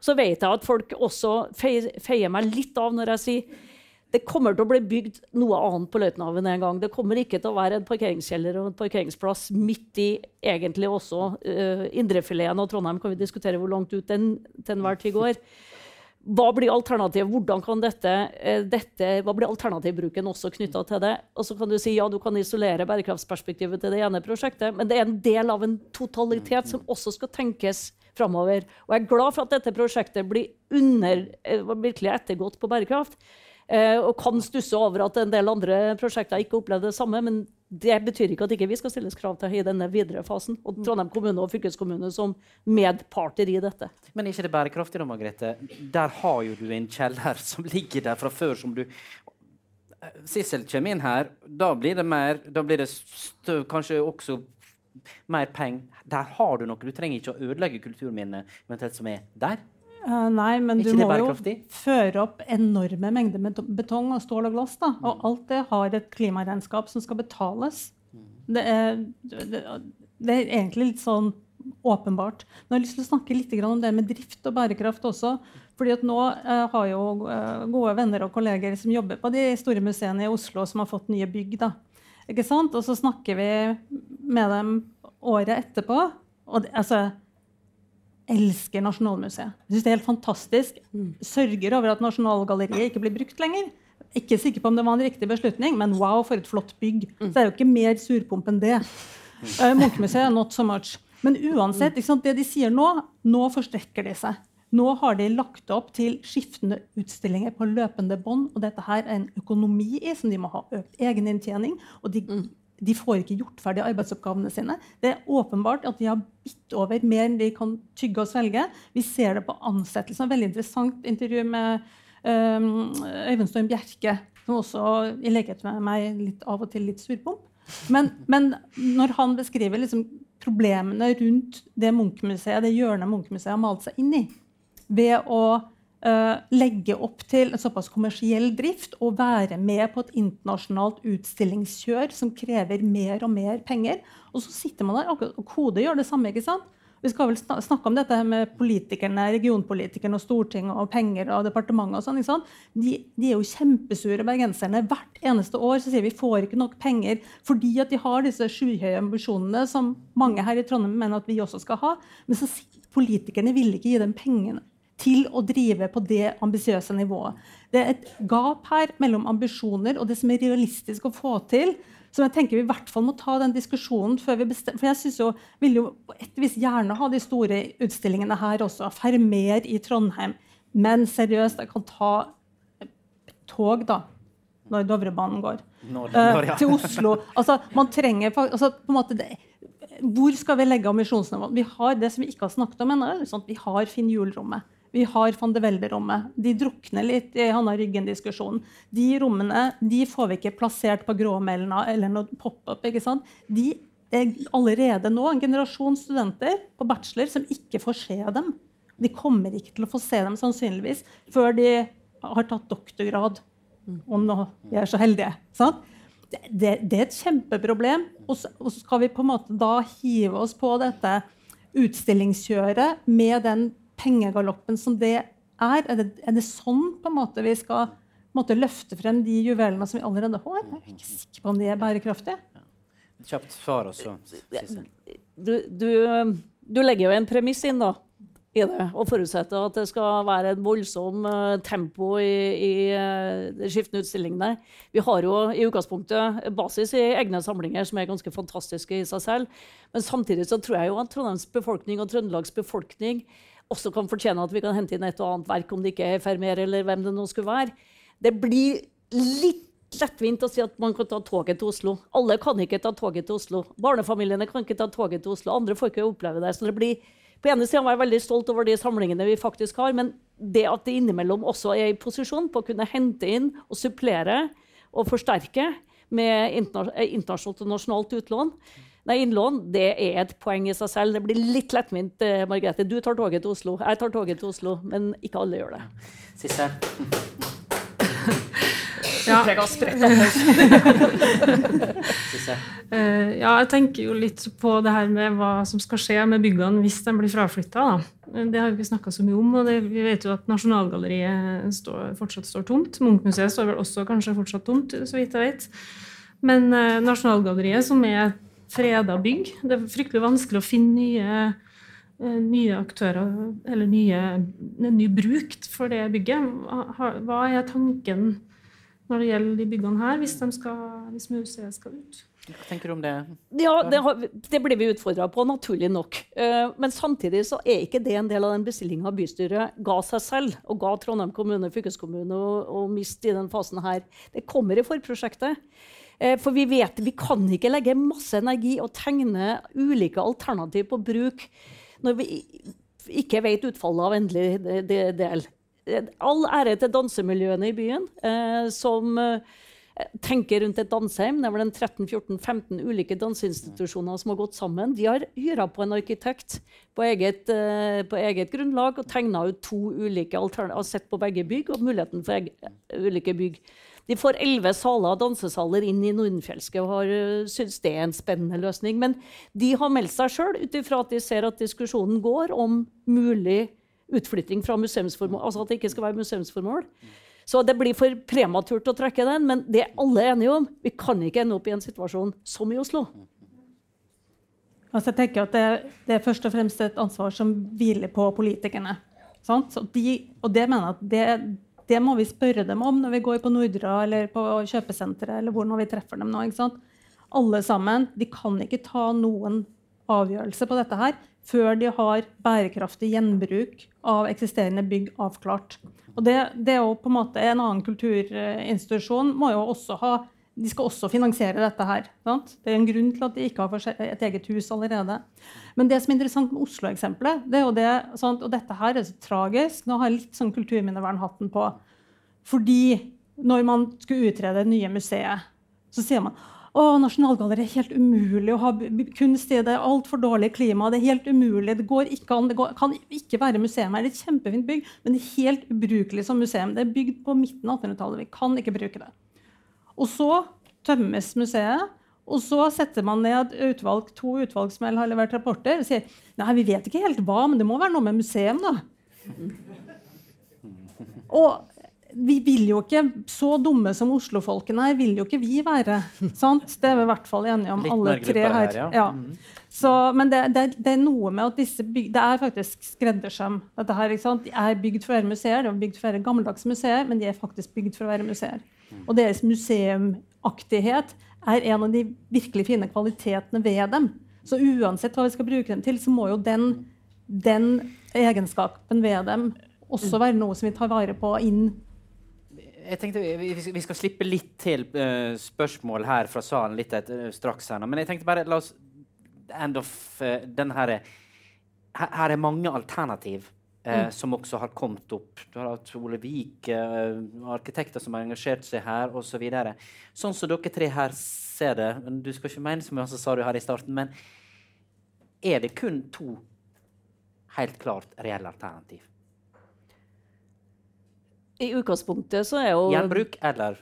Så vet jeg at folk også feier meg litt av når jeg sier det kommer til å bli bygd noe annet på Løitenhaven en gang. Det kommer ikke til å være en parkeringskjeller og en parkeringsplass midt i egentlig også uh, indrefileten av Trondheim. Kan vi diskutere hvor langt ut den til enhver tid går. Hva blir alternativet? Hvordan kan dette, uh, dette, hva blir alternativbruken også knytta til det? Og så kan du si ja, du kan isolere bærekraftsperspektivet til det ene prosjektet, men det er en del av en totalitet som også skal tenkes framover. Og jeg er glad for at dette prosjektet blir under, uh, virkelig ettergått på bærekraft. Eh, og kan stusse over at en del andre prosjekter ikke opplevde det samme. Men det betyr ikke at ikke vi skal stilles krav til i denne videre fasen. Og Trondheim kommune og fylkeskommune som medparter i dette. Men er ikke det bærekraftig, da, Margrethe? Der har jo du en kjeller som ligger der fra før, som du Sissel kommer inn her. Da blir det mer Da blir det støv, kanskje også mer penger. Der har du noe. Du trenger ikke å ødelegge kulturminnet som er der. Uh, nei, men du må jo føre opp enorme mengder med betong og stål og glass. Da. Og mm. alt det har et klimaregnskap som skal betales. Mm. Det er, det, det er egentlig litt sånn åpenbart. Men jeg har lyst til å snakke litt om det med drift og bærekraft også. fordi at nå uh, har jo gode venner og kolleger som jobber på de store museene i Oslo, som har fått nye bygg. da. Ikke sant? Og så snakker vi med dem året etterpå. og det, altså, elsker Nasjonalmuseet. Jeg synes det er helt fantastisk. Mm. Sørger over at Nasjonalgalleriet ikke blir brukt lenger. Ikke sikker på om det var en riktig beslutning, men wow, for et flott bygg. Mm. Så det er jo ikke mer surpomp enn det. Uh, Munchmuseet not so much. Men uansett, det de sier nå, nå forstrekker de seg. Nå har de lagt opp til skiftende utstillinger på løpende bånd. Og dette her er en økonomi i som de må ha økt egeninntjening. Og de de får ikke gjort ferdig arbeidsoppgavene sine. Det er åpenbart at de har bitt over mer enn de kan tygge og svelge. Vi ser det på ansettelsen. Veldig interessant intervju med um, Øyvind Storm Bjerke, som også i likhet med meg litt av og til litt surpomp. Men, men når han beskriver liksom problemene rundt det Munch-museet, det hjørnet Munch-museet har malt seg inn i, ved å legge opp til en såpass kommersiell drift og være med på et internasjonalt utstillingskjør som krever mer og mer penger. Og så sitter man der, og Kode gjør det samme. ikke sant? Vi skal vel snakke om dette med politikerne, regionpolitikerne og Stortinget og penger og departementet. og sånn, ikke sant? De, de, er jo kjempesure, bergenserne. Hvert eneste år så sier vi får ikke nok penger fordi at de har disse skyhøye ambisjonene som mange her i Trondheim mener at vi også skal ha. Men så politikerne vil ikke gi dem pengene til å drive på det ambisiøse nivået. Det er et gap her mellom ambisjoner og det som er realistisk å få til. som jeg tenker Vi i hvert fall må ta den diskusjonen før vi bestemmer. For jeg synes jo, vil jo på et vis gjerne ha de store utstillingene her også. Fermer i Trondheim. Men seriøst, jeg kan ta tog, da. Når Dovrebanen går. Når, når, ja. uh, til Oslo. Altså, man trenger altså, på en måte det, Hvor skal vi legge ambisjonsnivået? Vi har det som vi ikke har snakket om ennå. Sånn vi har Finn Hjul-rommet. Vi har van de Velde-rommet. De drukner litt i Hanna Ryggen-diskusjonen. De rommene de får vi ikke plassert på gråmelna eller noe pop-up. ikke sant? De er allerede nå en generasjon studenter på bachelor som ikke får se dem. De kommer ikke til å få se dem sannsynligvis før de har tatt doktorgrad. Om nå vi er så heldige. Sant? Det, det, det, er et kjempeproblem. Og så, og så skal vi på en måte da hive oss på dette utstillingskjøret med den pengegaloppen som det er? Er det, er det sånn på en måte vi skal måte, løfte frem de juvelene som vi allerede har? Jeg er ikke sikker på om de er bærekraftige. Kjapt svar også. Du, du, du, legger jo en premiss inn da, i det og forutsetter at det skal være en voldsom uh, tempo i, i uh, skiftende utstillingene. Vi har jo i utgangspunktet basis i egne samlinger som er ganske fantastiske i seg selv. Men samtidig så tror jeg jo at Trondheims befolkning og Trøndelags befolkning også kan fortjene at vi kan hente inn et og annet verk, om det ikke er Fermer eller hvem det nå skulle være. Det blir litt lettvint å si at man kan ta toget til Oslo. Alle kan ikke ta toget til Oslo. Barnefamiliene kan ikke ta toget til Oslo. Andre får ikke oppleve det. Så det blir på ene siden var jeg veldig stolt over de samlingene vi faktisk har, men det at det innimellom også er i posisjon på å kunne hente inn og supplere og forsterke med eh, internasjonalt og nasjonalt utlån, nei, innlån, det er et poeng i seg selv. Det blir litt lettvint, eh, Margrethe. Du tar toget til Oslo, jeg tar toget til Oslo, men ikke alle gjør det. Siste. Ja. Eh, ja, jeg tenker jo litt på det her med hva som skal skje med byggene hvis de blir fraflytta. Det har vi ikke snakka så mye om. og det, Vi vet jo at Nasjonalgalleriet står, fortsatt står tomt. Munchmuseet står vel også kanskje fortsatt tomt, så vidt jeg vet. Men eh, Nasjonalgalleriet, som er et freda bygg Det er fryktelig vanskelig å finne nye, eh, nye aktører, eller nye, ny bruk for det bygget. Hva, er tanken når det gjelder de byggene her, hvis, skal, hvis museet skal ut? Hva tenker du om det? Ja, det, har, det blir vi utfordra på, naturlig nok. Eh, men samtidig så er ikke det en del av den bestillinga bystyret ga seg selv, og ga Trondheim kommune, fylkeskommune og, og MIST i den fasen her. Det kommer i forprosjektet. Eh, for vi vet vi kan ikke legge masse energi og tegne ulike alternativ på bruk når vi ikke vet utfallet av endelig de- de- del. Eh, All ære til dansemiljøene i byen, eh, som tenker rundt et danseheim. Det er vel 13-14-15 ulike danseinstitusjoner som har gått sammen. De har hyra på en arkitekt på eget, på eget grunnlag og tegna ut to ulike alternativer. Har sett på begge bygg og muligheten for ulike bygg. De får elleve saler, og dansesaler inn i Nordenfjelske og har uh, syns det er en spennende løsning. Men de har meldt seg sjøl ut ifra at de ser at diskusjonen går om mulig utflytting fra museumsformål. Altså at det ikke skal være museumsformål. Så det blir for prematurt å trekke den, men det er alle enige om. Vi kan ikke ende opp i en situasjon som i Oslo. Altså jeg tenker at det, det er først og fremst et ansvar som hviler på politikerne. Så de, og det mener jeg at det, det må vi spørre dem om når vi går på Nordra eller på kjøpesenteret eller hvor når vi treffer dem nå. ikke sant? Alle sammen. De kan ikke ta noen avgjørelse på dette her før de har bærekraftig gjenbruk av eksisterende bygg avklart. Og det, det er jo på en måte En annen kulturinstitusjon må jo også ha de skal også finansiere dette her. Sant? Det er en grunn til at de ikke har et eget hus allerede. Men det som er interessant med Oslo-eksempelet, det er jo det, sant? og dette her er så tragisk Nå har jeg litt sånn kulturminnevernhatten på. Fordi når man skulle utrede det nye museet, så sier man å, Nasjonalgalleriet er helt umulig å ha kunst i. Det er altfor dårlig klima. Det er helt umulig. Det går ikke an. Det går, kan ikke være museum her. Det er et kjempefint bygg, men det er helt ubrukelig som museum. Det er bygd på midten av 1800-tallet. Vi kan ikke bruke det. Og så tømmes museet. Og så setter man ned utvalg, to utvalg som har levert rapporter og sier nei, vi vet ikke helt hva, men det må være noe med museum, da. Og vi vil jo ikke, så dumme som Oslo-folkene her, vil jo ikke vi være. sant? Det er vi i hvert fall enige om, Litt alle tre her. her, ja. ja. Så, men det, det, det er noe med at disse byg, det er faktisk skreddersøm. Dette her, ikke sant? De er bygd for å være museer, de er bygd for å være gammeldagse museer, men de er faktisk bygd for å være museer. Og deres museumaktighet er en av de virkelig fine kvalitetene ved dem. Så uansett hva vi skal bruke dem til, så må jo den, den egenskapen ved dem også være noe som vi tar vare på inn Jeg tenkte vi, vi- skal slippe litt til uh, spørsmål her fra salen litt etter, straks. her nå. Men jeg tenkte bare la oss end of uh, den her, her Her er mange alternativ Mm. som også har kommet opp. Du har hatt Ole Vik, eh, arkitekter som har engasjert seg her, osv. Så videre. sånn som dere tre her ser det Du skal ikke mene så mye, så sa du her i starten, men er det kun to helt klart reelle alternativ? I utgangspunktet så er jo Gjenbruk eller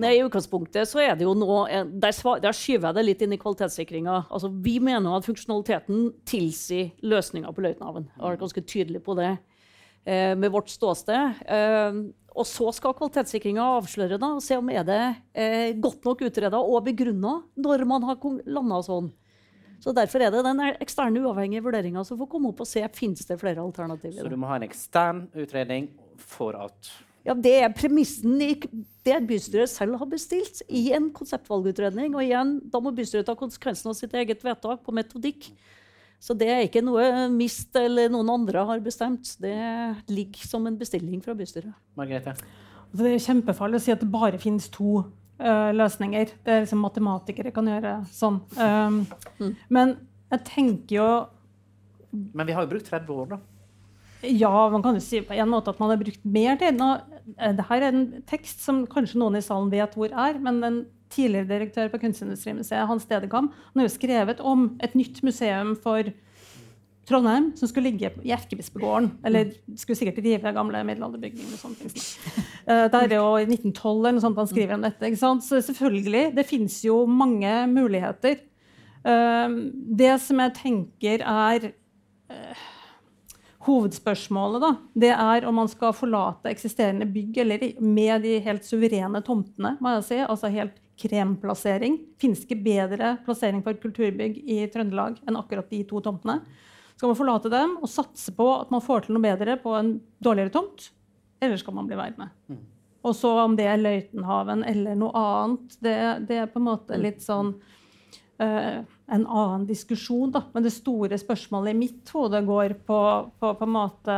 Nei, I utgangspunktet så er det jo nå Der, der skyver jeg det litt inn i kvalitetssikringa. Altså, vi mener at funksjonaliteten tilsier løsninger på løytnaven. Jeg har vært ganske tydelig på det eh, med vårt ståsted. Eh, og så skal kvalitetssikringa avsløre da, og se om er det eh, godt nok utreda og begrunna når man har landa sånn. Så Derfor er det den eksterne uavhengige vurderinga som får komme opp og se om det finnes flere alternativer. Så du må ha en ekstern utredning for at Ja, Det er premissen i det bystyret selv har bestilt i en konseptvalgutredning. Og igjen, da må bystyret ta konsekvensen av sitt eget vedtak på metodikk. Så det er ikke noe MIST eller noen andre har bestemt. Det ligger som en bestilling fra bystyret. Margrethe? Altså, det er kjempefarlig å si at det bare finnes to uh, løsninger. Det er liksom Matematikere kan gjøre sånn. Um, Men jeg tenker jo Men vi har jo brukt 30 år, da. Ja, man kan jo si på en måte at man har brukt mer tid. Nå, eh, det her er en tekst som kanskje noen i salen vet hvor er, men en tidligere direktør på Kunstindustrimuseet, Hans Stedekam, han har jo skrevet om et nytt museum for Trondheim som skulle ligge i Erkebispegården. Eller skulle sikkert rive gamle middelalderbygninger. og ting. Uh, det er jo i 1912 eller noe sånt han skriver om dette. ikke sant? Så selvfølgelig, det fins jo mange muligheter. Uh, det som jeg tenker er hovedspørsmålet, da, det er om man skal forlate eksisterende bygg eller med de helt suverene tomtene. må jeg si, altså helt kremplassering. Finnes ikke bedre plassering for kulturbygg i Trøndelag enn akkurat de to tomtene. Skal man forlate dem og satse på at man får til noe bedre på en dårligere tomt, eller skal man bli værende? Mm. Og så om det er Løitenhaven eller noe annet, det, det er på en måte litt sånn en annen diskusjon. Da. Men det store spørsmålet i mitt hode går på, på, på en måte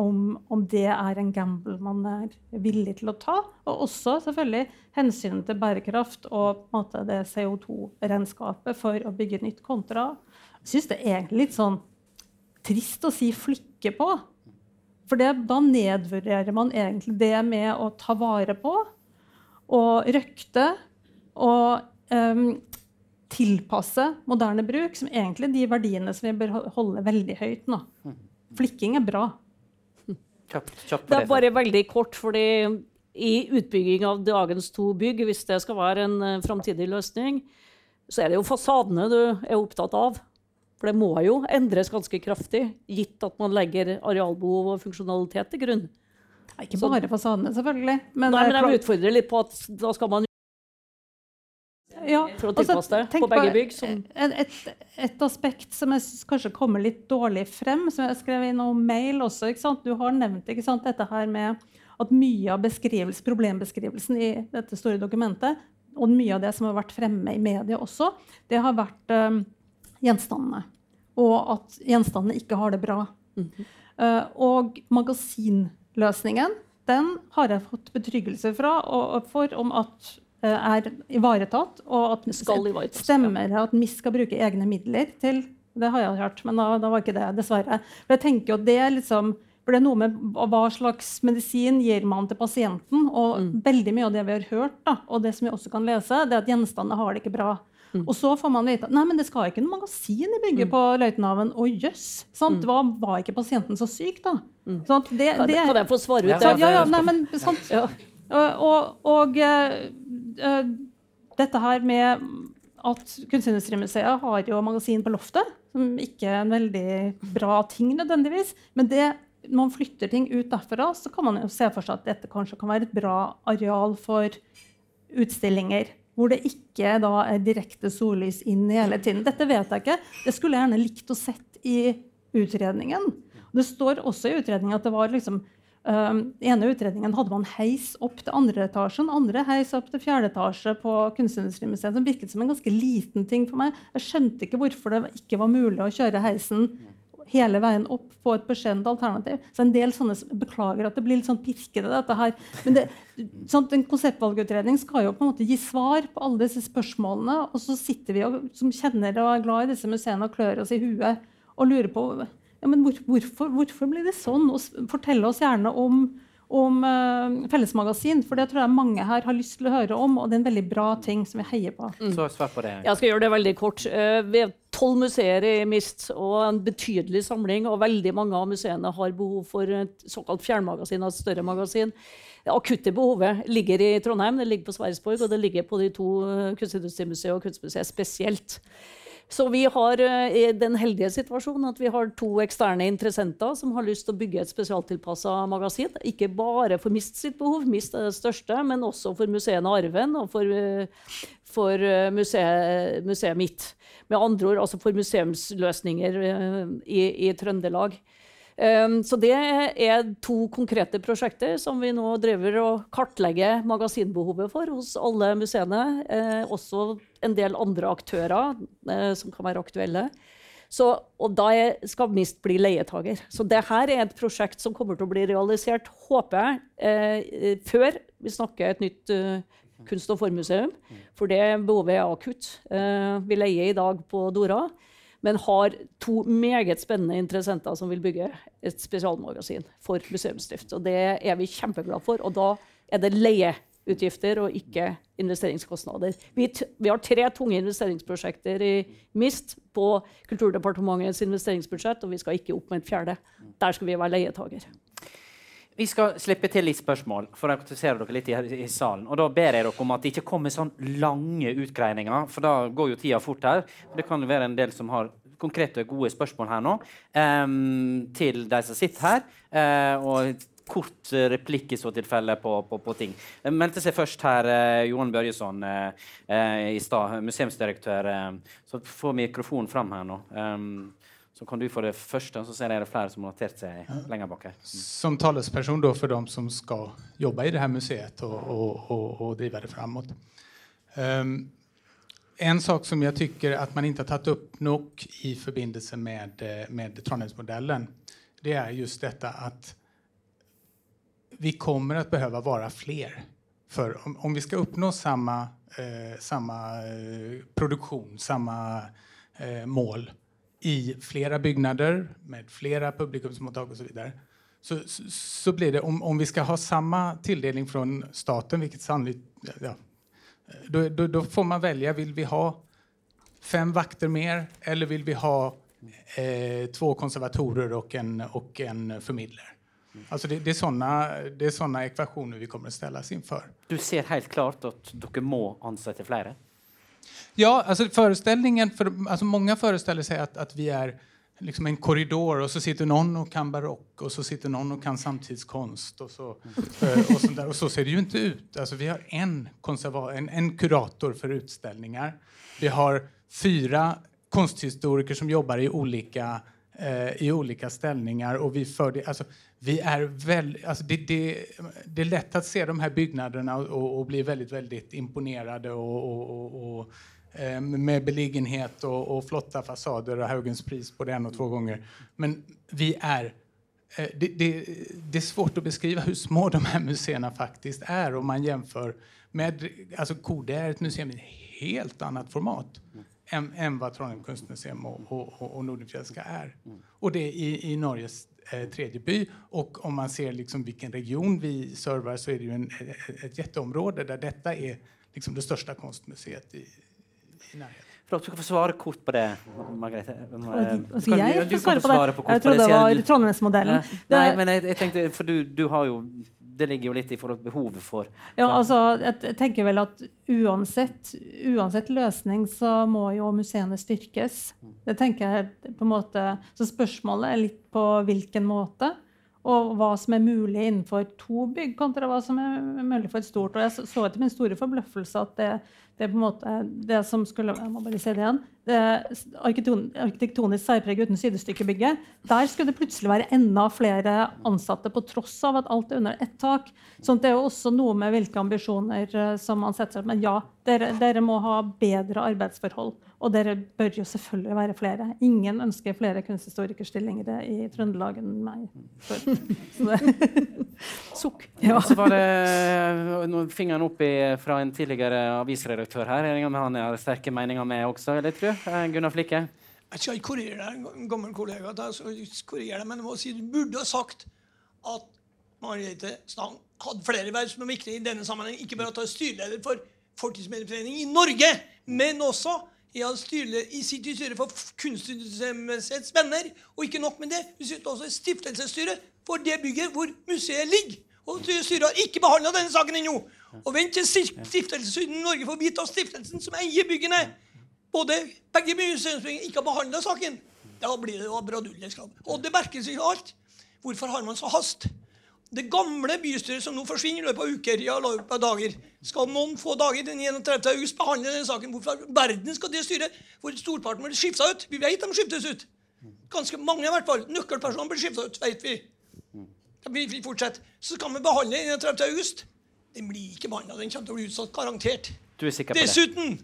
om, om, det er en gamble man er villig til å ta. Og også selvfølgelig hensynet til bærekraft og måte det CO2-regnskapet for å bygge nytt kontra. Jeg syns det er egentlig litt sånn trist å si 'flikke på'. For det, da nedvurderer man egentlig det med å ta vare på og røkte og um, tilpasse moderne bruk, som egentlig de verdiene som vi bør holde veldig høyt nå. Flikking er bra. Kjapt, kjapt det er bare veldig kort, fordi i utbygging av dagens to bygg, hvis det skal være en uh, framtidig løsning, så er det jo fasadene du er opptatt av. For det må jo endres ganske kraftig, gitt at man legger arealbehov og funksjonalitet til grunn. Ikke bare fasadene, selvfølgelig. Men, Nei, men jeg utfordrer litt på at da skal man ja, for å tilpasse det på begge bygg? Som... Et, et, aspekt som jeg synes kanskje kommer litt dårlig frem, som jeg skrev i noen mail også. Du har nevnt sant, dette her med at mye av problembeskrivelsen i dette store dokumentet, og mye av det som har vært fremme i media også, det har vært um, gjenstandene. Og at gjenstandene ikke har det bra. Mm -hmm. uh, og magasinløsningen den har jeg fått betryggelse fra og for om at er ivaretatt, og at ivaretatt, stemmer at MIS skal bruke egne midler til Det har jeg hørt, men da, da var ikke det, dessverre. For jeg tenker jo det liksom for det er noe med hva slags medisin gir man til pasienten. Og mm. veldig mye av det vi har hørt, da, og det som vi også kan lese, det er at gjenstandene har det ikke bra. Mm. Og så får man vite at nei, men det skal ikke noe magasin i bygget mm. på Løitenhaven. Å jøss! Yes, mm. Var, var, ikke pasienten så syk, da? Mm. Sånn, det, det, kan jeg få svare ut det? Ja, ja, nei, men, sant, ja. Og, og, og uh, dette her med at Kunstindustrimuseet har jo magasin på loftet, som ikke er en veldig bra ting nødvendigvis. Men det, når man flytter ting ut derfra, så kan man jo se for seg at dette kanskje kan være et bra areal for utstillinger. Hvor det ikke da er direkte sollys inn hele tiden. Dette vet jeg ikke. Det skulle jeg gjerne likt å sett i utredningen. Det står også i utredningen at det var liksom Um, ene utredningen hadde man heis opp til andre etasjen, andre heis opp til fjerde etasje på Kunstindustrimuseet. Som virket som en ganske liten ting for meg. Jeg skjønte ikke hvorfor det ikke var mulig å kjøre heisen hele veien opp på et beskjedent alternativ. Så en del sånne Beklager at det blir litt sånn pirkete, dette her. Men det, sånn, en konseptvalgutredning skal jo på en måte gi svar på alle disse spørsmålene. Og så sitter vi og, som kjenner og er glad i disse museene og klør oss i huet og lurer på ja, men hvor, hvorfor, hvorfor, blir det sånn? Og fortell oss gjerne om, om uh, fellesmagasin, for det tror jeg mange her har lyst til å høre om. Og det er en veldig bra ting som vi heier på. Mm. Så svar på det. Jeg skal gjøre det veldig kort. Uh, vi har tolv museer i MIST og en betydelig samling. Og veldig mange av museene har behov for et såkalt fjernmagasin, et større magasin. Det akutte behovet ligger i Trondheim, det ligger på Sverresborg, og det ligger på de to kunstindustrimuseene og Kunstmuseet spesielt. Så vi har uh, den heldige situasjonen at vi har to eksterne interessenter som har lyst til å bygge et spesialtilpassa magasin. Ikke bare for MIST sitt behov, MIST er det største, men også for museene Arven og for, uh, for uh, museet, museet mitt. Med andre ord altså for museumsløsninger i, i Trøndelag. Um, så det er to konkrete prosjekter som vi nå driver og kartlegger magasinbehovet for hos alle museene. Eh, også en del andre aktører eh, som kan være aktuelle. Så, og da skal MIST bli leietager. Så dette er et prosjekt som kommer til å bli realisert, håper jeg, eh, før vi snakker et nytt kunst- og formuseum. For det behovet er akutt. Vi leier i dag på Dora. Men har to meget spennende interessenter som vil bygge et spesialmagasin for museumsdrift. Og det er vi kjempeglade for. Og da er det leieutgifter og ikke investeringskostnader. Vi, vi, har tre tunge investeringsprosjekter i MIST på Kulturdepartementets investeringsbudsjett, og vi skal ikke opp med et fjerde. Der skal vi være leietager. Vi skal slippe til litt spørsmål, for å aktivisere dere litt i, i, salen. Og Da ber jeg dere om at det ikke kommer sånn lange utgreininger, for da går jo tida fort her. Det kan være en del som har konkrete gode spørsmål her nå um, til de som sitter her. Uh, og kort replikk i så tilfelle på, på, på ting. Jeg meldte seg først her uh, Johan Børjesson uh, i stad, museumsdirektør. så få mikrofonen fram her nå. Um, så kan du få det første, og så ser jeg det flere som har notert seg lenger bak her. Mm. Som talesperson for dem som skal jobbe i det her museet og, og, og, og drive det framåt. Um, en sak som jeg tycker at man ikke har tatt opp nok i forbindelse med, med Trondheimsmodellen, det er just dette at vi kommer att å være flere. For om, om vi skal oppnå samme, eh, samme eh, produktion, samme eh, mål i flere byggnader med flere publikumsmottag osv. så videre. Så, så, blir det, om, om vi skal ha samme tildeling fra staten, vilket sannolikt, ja, då, får man velge. Vil vi ha fem vakter mer eller vil vi ha eh, två konservatorer og en, og en formidler? Altså det, det, er sånne, det er ekvasjoner vi kommer til å ställas inför. Du ser helt klart at dere må ansette flere? Ja, alltså föreställningen, för, alltså många föreställer sig att, att vi är liksom en korridor och så sitter någon och kan barock och så sitter någon och kan samtidskonst och så, eh, och sånt där. Och så ser det ju inte ut. Alltså vi har en, en, en kurator för utställningar. Vi har fyra konsthistoriker som jobbar i olika, eh, i olika ställningar. Och vi, för det, alltså, vi är väl, alltså det, det, det, är lätt att se de här byggnaderna och, och bli väldigt, väldigt imponerade och, och, och Eh, med beliggenhet och, och, flotta fasader och Haugens pris på det en och två gånger. Men vi är... Eh, det, det, är svårt att beskriva hur små de här museerna faktiskt är om man jämför med... Alltså Kode är ett museum i ett helt annat format enn än, än vad Trondheim kunstmuseum och, och, och Nordenfjällska är. Mm. Och det i, i Norges eh, tredje by. Och om man ser liksom vilken region vi servar så är det ju en, ett, ett jätteområde där detta är liksom det største konstmuseet i, Flott. Du kan få svare kort på det, Margrethe. Skal jeg få svare på det? På jeg trodde det var Trondheimsmodellen. Nei, men jeg, jeg, tenkte, for du, du, har jo det ligger jo litt i forhold til behovet for Ja, altså, jeg tenker vel at uansett, uansett løsning så må jo museene styrkes. Det tenker jeg på en måte, Så spørsmålet er litt på hvilken måte. Og hva som er mulig innenfor to bygg, kontra hva som er mulig for et stort. Og jeg så til min store forbløffelse at det det er på en måte det som skulle Jeg må bare si det igjen. Det arkitektonisk særpreg uten sidestykkebygget. Der skulle det plutselig være enda flere ansatte, på tross av at alt er under ett tak. Så det er jo også noe med hvilke ambisjoner eh, som man setter seg. Men ja, dere, dere må ha bedre arbeidsforhold. Og dere bør jo selvfølgelig være flere. Ingen ønsker flere kunsthistorikerstillinger i Trøndelag enn meg. Sukk. Ja. Så var det fingeren opp fra en tidligere avisredaktør her. Jeg med han har sterke meninger med også, eller tror eh, Gunnar Flikke? Jeg skal ikke korrigere deg, en gammel kollega, korrigere deg, men jeg må si du burde ha sagt at Margrethe Stang hadde flere verv som er viktige i denne sammenheng. Ikke bare å ta styreleder for Fortidsmedieforeningen i Norge, men også jeg styreleder i sitt styre for Kunstmuseets venner. Og ikke nok med det, vi sitter også i stiftelsesstyret for det bygget hvor museet ligger. Og styret har ikke behandla denne saken ennå. Og vent til Stiftelsesstyret i Norge får vite av stiftelsen som eier byggene. Både begge museumsbyggene ikke har behandla saken. Da blir det jo braduljeskap. Og det merkes ikke alt. Hvorfor har man så hast? Det gamle bystyret som nå forsvinner i løpet av uker, ja, løpet av dager, skal noen få dager den 31. august behandle denne saken. Hvorfor verden skal det styret hvor storparten blir skifta ut? Vi vet de skiftes ut. Ganske mange, i hvert fall. Nøkkelpersoner blir skifta ut, vet vi. Vi vil fortsette. Så skal vi behandle den 31. august. Den blir ikke behandla. Den kommer til å bli utsatt garantert. Du er sikker på Dessuten,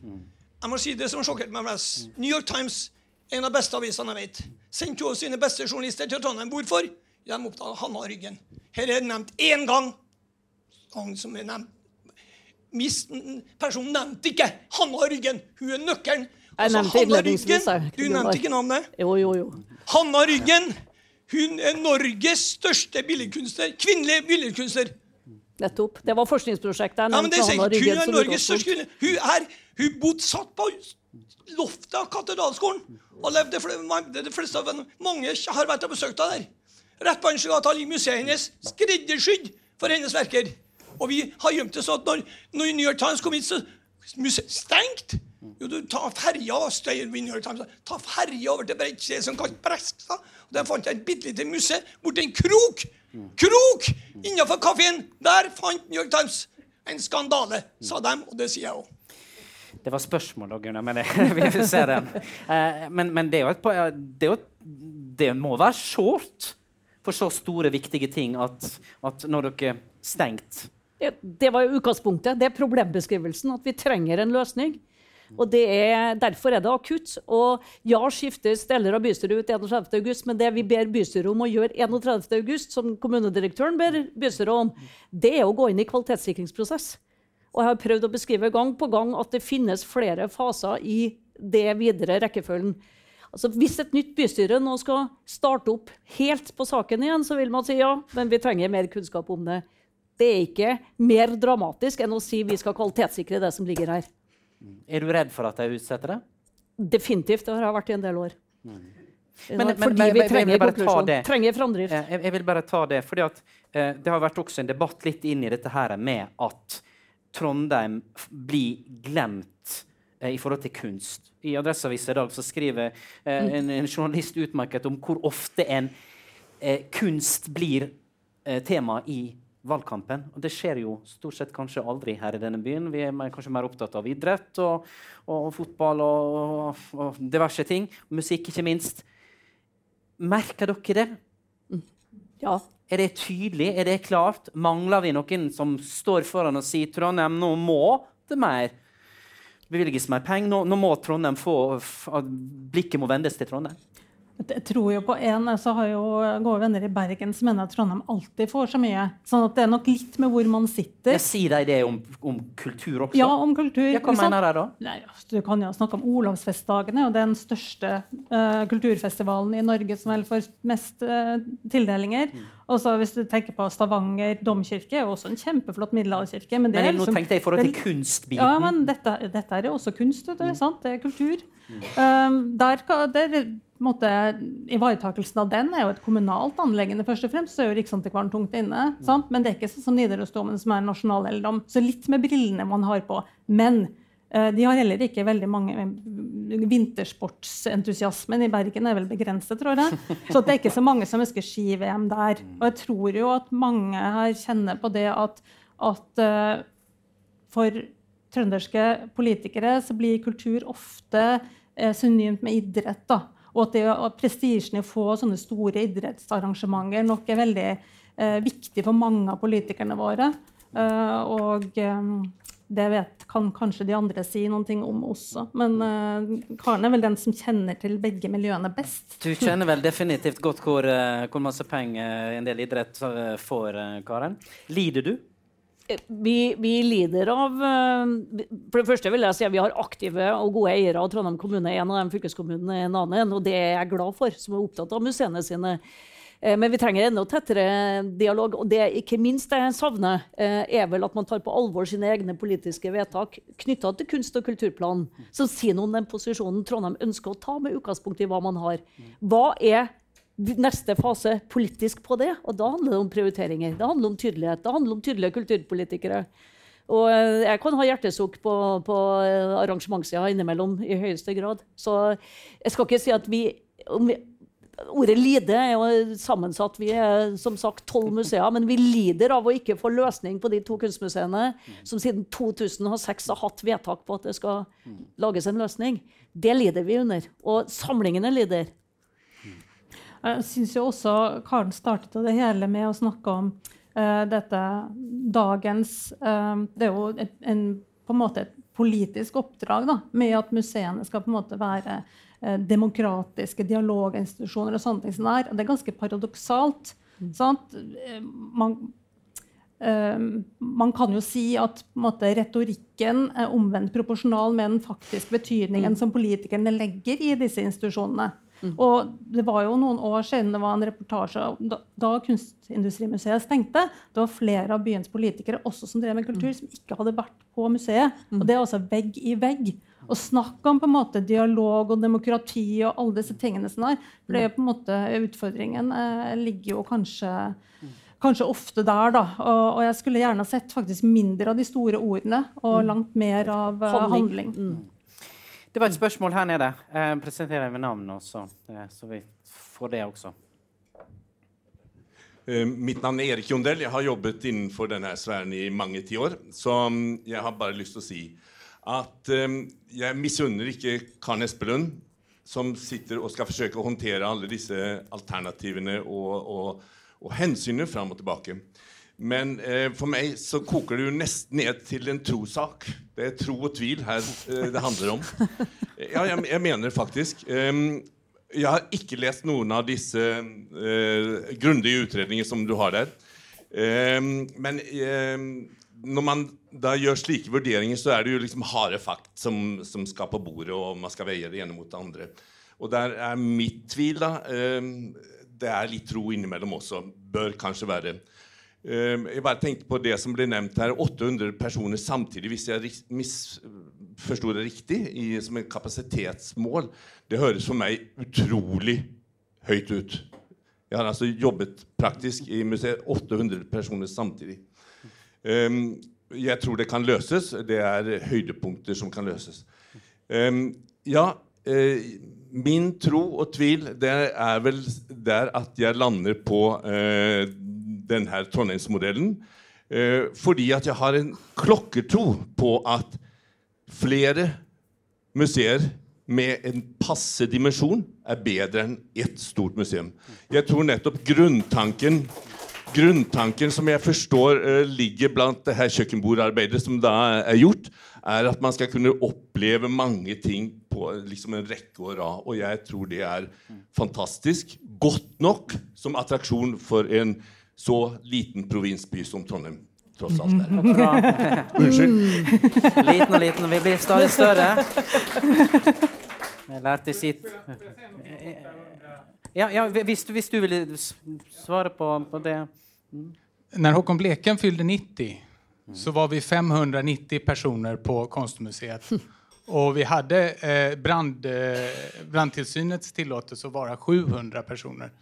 jeg må si det som sjokkerte meg mest. New York Times, en av beste avisene jeg vet, sendte jo sine beste journalister til Trondheim. Hvorfor? De oppdaga Hanna Ryggen. Her er det nevnt én gang. gang som er nevnt. Personen nevnte ikke Hanna Ryggen. Hun er nøkkelen. Jeg nevnte Hanna Ryggen. Du nevnte ikke navnet. Jo, jo, jo. Hanna Ryggen. Hun er Norges største billedkunstner. Kvinnelig billedkunstner. Nettopp. Det var forskningsprosjektet Ja, men det sier. Ryggen Hun er Norges største kvinne. Hun er Hun bodde satt på loftet av katedralskolen. Og levde de fleste av henne- Mange har vært og besøkt henne der. Rett på ligger museet hennes, skreddersydd for hennes verker. Og vi har gjemt det sånn at når, når New York Times kom hit, så museet stengt. Jo, du tar ferja ta ferja over til Bredtset, som kalt Brekstad. Og Der fant jeg et bitte lite museum borti en krok. Krok! Innafor kafeen. Der fant New York Times en skandale, sa dem, og det sier jeg òg. Det var spørsmål, Gunnar, men. Eh, men, men det er jo et det, må være sårt for så store, viktige ting at, at når dere er stengt Ja, Det var jo utgangspunktet. Det er problembeskrivelsen. At vi trenger en løsning. Og er, Derfor er det akutt. Og ja, skiftes deler av bystyret ut 31.8, men det vi ber bystyret om å gjøre 31.8, som kommunedirektøren ber bystyret om, det er å gå inn i kvalitetssikringsprosess. Og jeg har prøvd å beskrive gang på gang at det finnes flere faser i det videre rekkefølgen. Altså, hvis et nytt bystyre nå skal starte opp helt på saken igjen, så vil man si ja, men vi trenger mer kunnskap om det. Det er ikke mer dramatisk enn å si vi skal kvalitetssikre det som ligger her. Er du redd for at de utsetter det? Definitivt. Det har jeg vært i en del år. Men- men- Fordi vi men- jeg trenger konklusjon. det. Trenger framdrift. Eh, Jeg, jeg vil bare ta det, fordi at eh, det har vært også en debatt litt inn i dette her med at Trondheim blir glemt i forhold til kunst. I Adresseavisen i dag så skriver eh, en, en journalist utmerket om hvor ofte en eh, kunst blir eh, tema i valgkampen. Og det skjer jo stort sett kanskje aldri her i denne byen. Vi er mer, kanskje mer opptatt av idrett og, og, fotball og, og, og diverse ting. Musikk, ikke minst. Merker dere det? Ja. Er det tydelig? Er det klart? Mangler vi noen som står foran og sier Trondheim, nå må det mer bevilges mer penger? Nå, nå må Trondheim få Blikket må vendes til Trondheim. Jeg tror jo på en, så har jo gode venner i Bergen som mener at Trondheim alltid får så mye. Sånn at det er nok litt med hvor man sitter. Jeg sier de det om, om kultur også? Ja, om kultur. Ja, hva mener de da? Nei, altså, du kan jo snakke om Olavsfestdagene, og det er den største uh, kulturfestivalen i Norge som vel får mest uh, tildelinger. Mm. Og så hvis du tenker på Stavanger domkirke, er jo også en kjempeflott middelalderkirke. Men, det Men nå liksom- tenkte jeg i forhold til kunstbiten. Ja, men dette, dette er jo også kunst, Det, Mm. sant? Det er kultur. Um, der, der, måte, Ivaretakelsen av den er jo et kommunalt anleggende, først og fremst. Så er jo Riksantikvaren tungt inne. Mm. Sant? Men det er ikke sånn som Nidarosdomen, som er en nasjonal nasjonaleiendom. Så litt med brillene man har på. Men uh, de har heller ikke veldig mange Vintersportsentusiasmen i Bergen er vel begrenset, tror jeg. Så det er ikke så mange som ønsker ski-VM der. Og jeg tror jo at mange her kjenner på det at, at uh, for trønderske politikere så blir kultur ofte uh, synonymt med idrett. da. Og at, det, at prestisjen i å få sånne store idrettsarrangementer nok er veldig uh, viktig for mange av politikerne våre. Og eh, det vet, kan kanskje de andre si noen ting om også. Men uh, Karen er vel den som kjenner til begge miljøene best. Du kjenner vel definitivt godt hvor, eh, hvor masse penger en del idrett eh, får, eh, Karen. Lider du? Vi, vi lider av eh, For det første vil jeg si at vi har aktive og gode eiere av Trondheim kommune. En av de fylkeskommunene er en annen, og det er jeg glad for, som er opptatt av museene sine. Eh, Men vi trenger enda tettere dialog. Og det ikke minst jeg savner, eh, er vel at man tar på alvor sine egne politiske vedtak knytta til kunst- og kulturplanen, som sier noe om den posisjonen Trondheim ønsker å ta, med utgangspunkt i hva man har. Hva er neste fase politisk på det? Og da handler det om prioriteringer. Det handler om tydelighet. Det handler om tydelige kulturpolitikere. Og eh, jeg kan ha hjertesukk på, på arrangementssida innimellom i høyeste grad. Så jeg skal ikke si at vi, om vi Ordet lide er jo sammensatt. Vi er som sagt tolv museer, men vi lider av å ikke få løsning på de to kunstmuseene som siden 2006 har hatt vedtak på at det skal lages en løsning. Det lider vi under. Og samlingene lider. Jeg syns jo også Karen startet det hele med å snakke om uh, dette dagens uh, Det er jo et, en, på en måte et politisk oppdrag da, med at museene skal på en måte være demokratiske dialoginstitusjoner og sånne ting som er. Og det er ganske paradoksalt. Sant? Eh, Man, eh, Man kan jo si at måte, retorikken er omvendt proporsjonal med den faktiske betydningen som politikerne legger i disse institusjonene. Og det var jo noen år siden det var en reportasje da, da Kunstindustrimuseet stengte. Det var flere av byens politikere også som drev med kultur, som ikke hadde vært på museet. Og det er altså vegg i vegg. Og snakk om på en måte dialog og demokrati og alle disse tingene som er. For det er på en måte utfordringen eh, ligger jo kanskje kanskje ofte der. da, og, og, jeg skulle gjerne sett faktisk mindre av de store ordene og langt mer av uh, handling. Mm. Det var et spørsmål her nede. Jeg eh, presenterer jeg ved navn også, eh, så vi får det også. Eh, mitt navn er Erik Jondell. Jeg har jobbet innenfor denne sfæren i mange tiår. Så mm, jeg har bare lyst til å si at jeg misunner ikke Karen Espelund, som sitter og skal forsøke å håndtere alle disse alternativene og, og, og hensynene fram og tilbake. Men eh, for meg så koker det jo nesten ned til en trosak. Det er tro og tvil her eh, det handler om. Ja, jeg, jeg mener faktisk. Eh, jeg har ikke lest noen av disse uh, grundige utredninger som du har der. Um, men um, når man da gjør slike vurderinger, så er det jo liksom harde fakt som, som, skal på bordet, og man skal veie det ene mot det andre. Og der er mitt tvil, da Det er litt tro innimellom også. Bør kanskje være. Ehm, jeg bare tenkte på det som ble nevnt her. 800 personer samtidig, hvis jeg misforsto det riktig, i, som et kapasitetsmål. Det høres for meg utrolig høyt ut. Jeg har altså jobbet praktisk i museet 800 personer samtidig. Um, jeg tror det kan løses. Det er høydepunkter som kan løses. Um, ja, uh, min tro og tvil det er vel der at jeg lander på uh, denne Trondheimsmodellen. Uh, fordi at jeg har en klokketro på at flere museer med en passe dimensjon er bedre enn ett stort museum. Jeg tror nettopp grunntanken grunntanken som jeg forstår uh, ligger blant det her kjøkkenbordarbeidet som da er gjort, er at man skal kunne oppleve mange ting på liksom en rekke og rad. Og jeg tror det er fantastisk. Godt nok som attraksjon for en så liten provinsby som Trondheim tross alt er. Unnskyld. Liten og liten. Vi blir stadig større. Jeg lærte sitt ja, ja hvis, hvis, du ville svare på, på det mm. Når Håkon Bleken fyllde 90, så var vi 590 personer på Konstmuseet. Og vi hadde eh, brand, eh, brandtilsynets tillatelse å være 700 personer.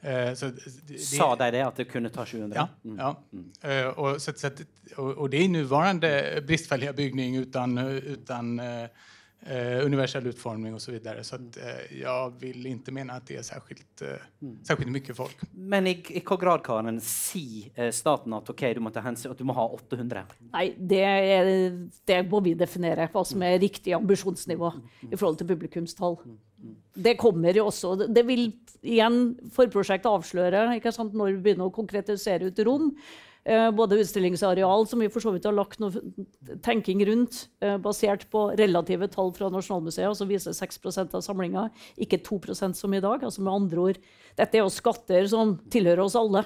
Eh, så det, Sa de det, at det kunne ta 700? Ja. Mm. ja. Mm. Eh, og, så, så, og, og, det er nåværende bristfälliga bygning uten uten eh, eh, universell utforming osv. Så, vidare. så att, eh, jeg vil ikke mene at det er særskilt, eh, mm. særskilt mye folk. Men i, i hvilken grad kan en si staten at okay, du må, ta hensyn, at du må ha 800? Nei, det, er, det må vi definere, hva som er riktig ambisjonsnivå i forhold til publikumstall. Det kommer jo også. Det vil igjen forprosjektet avsløre ikke sant, når vi begynner å konkretisere ut rom. Eh, både utstillingsareal, som vi for så vidt har lagt noe tenking rundt, eh, basert på relative tall fra Nasjonalmuseet, som viser 6% av samlinga, ikke 2% som i dag. altså med andre ord, Dette er jo skatter som tilhører oss alle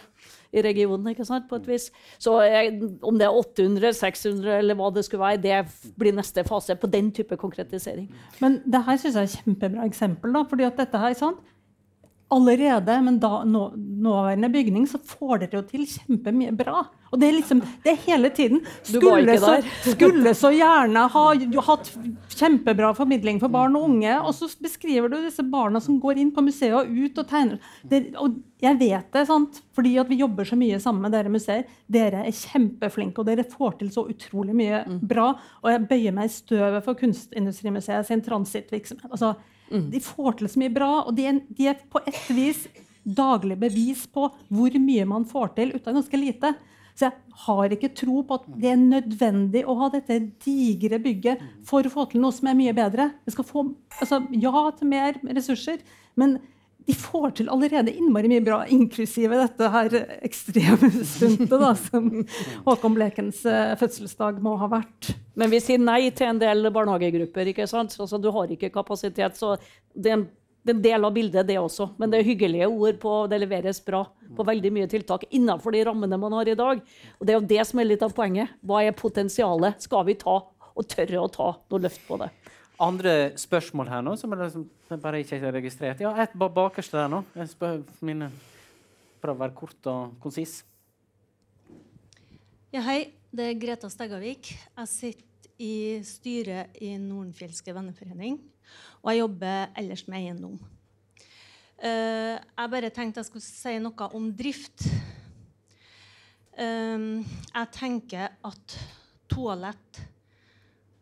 i regionen. ikke sant, på et vis. Så jeg, om det er 800, 600 eller hva det skulle være, det blir neste fase på den type konkretisering. Men det her syns jeg er et kjempebra eksempel. da, fordi at dette her, sant, allerede, men da nå, nåværende bygning, så får dere jo til kjempemye bra. Og det er liksom det er hele tiden. Skulle så, skulle så, gjerne ha hatt kjempebra formidling for barn og unge, og så beskriver du disse barna som går inn på museet og ut og tegner. Det, og jeg vet det, sant? fordi vi jobber så mye sammen med dere museer. Dere er kjempeflinke, og dere får til så utrolig mye mm. bra. Og jeg bøyer meg i støvet for Kunstindustrimuseet sin transittvirksomhet. Altså, Mm. De får til så mye bra, og de er, de er, på et vis daglig bevis på hvor mye man får til ut av ganske lite. Så jeg har ikke tro på at det er nødvendig å ha dette digre bygget for å få til noe som er mye bedre. Vi skal få altså, ja til mer ressurser, men de får til allerede innmari mye bra, inklusive dette her ekstreme stuntet da, som Håkon Blekens uh, fødselsdag må ha vært. Men vi sier nei til en del barnehagegrupper. ikke sant? Altså, du har ikke kapasitet. så Det er en del av bildet, det også. Men det er hyggelige ord på det leveres bra på veldig mye tiltak innenfor de rammene man har i dag. Og det er jo det som er litt av poenget. Hva er potensialet? Skal vi ta, og tørre å ta noe løft på det? Andre spørsmål her nå, som jeg liksom, bare ikke har registrert. Ja, et bakerst der nå. Jeg spør mine Prøv å være kort og konsis. Ja, hei. Det er Greta Steggavik. Jeg sitter i styret i Nordenfjelske venneforening. Og jeg jobber ellers med eiendom. Eh, jeg bare tenkte jeg skulle si noe om drift. Eh, jeg tenker at toalett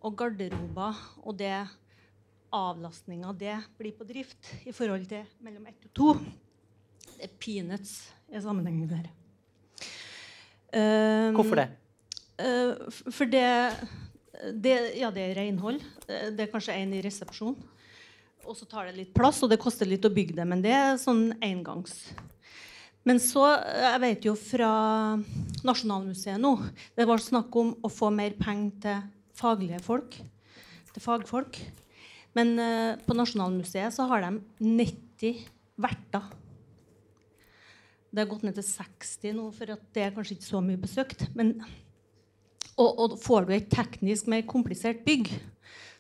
og garderober og det avlastninga det blir på drift i forhold til mellom ett og to, det er peanuts i sammenhengen der. Um, Hvorfor det? Uh, for det, det Ja, det er renhold. Eh, Det er kanskje en i resepsjon. Og så tar det litt plass, og det koster litt å bygge det. Men det er sånn engangs. Men så, eh, jeg vet jo fra Nasjonalmuseet nå Det var snakk om å få mer penger til faglige folk. Til fagfolk. Men eh, på Nasjonalmuseet så har de 90 verter. Det har gått ned til 60 nå, for at det er kanskje ikke så mye besøkt. Men, og, og får du et teknisk mer komplisert bygg,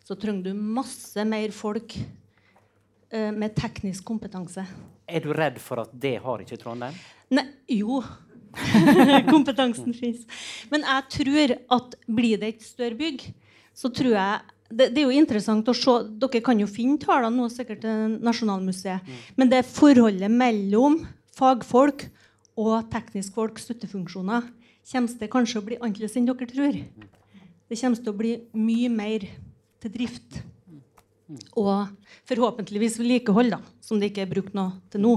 så trenger du masse mer folk eh, med teknisk kompetanse. Er du redd for at det har ikke Trondheim? Nei, jo. Kompetansen fins. Men jeg tror at blir det et større bygg, så tror jeg det, det er jo interessant å se Dere kan jo finne tallene nå sikkert til Nasjonalmuseet. Men det forholdet mellom fagfolk og teknisk folk, støttefunksjoner, kommer det kanskje å bli annerledes enn dere tror. Det kommer til å bli mye mer til drift. Og forhåpentligvis vedlikehold, da, som det ikke er brukt noe til nå.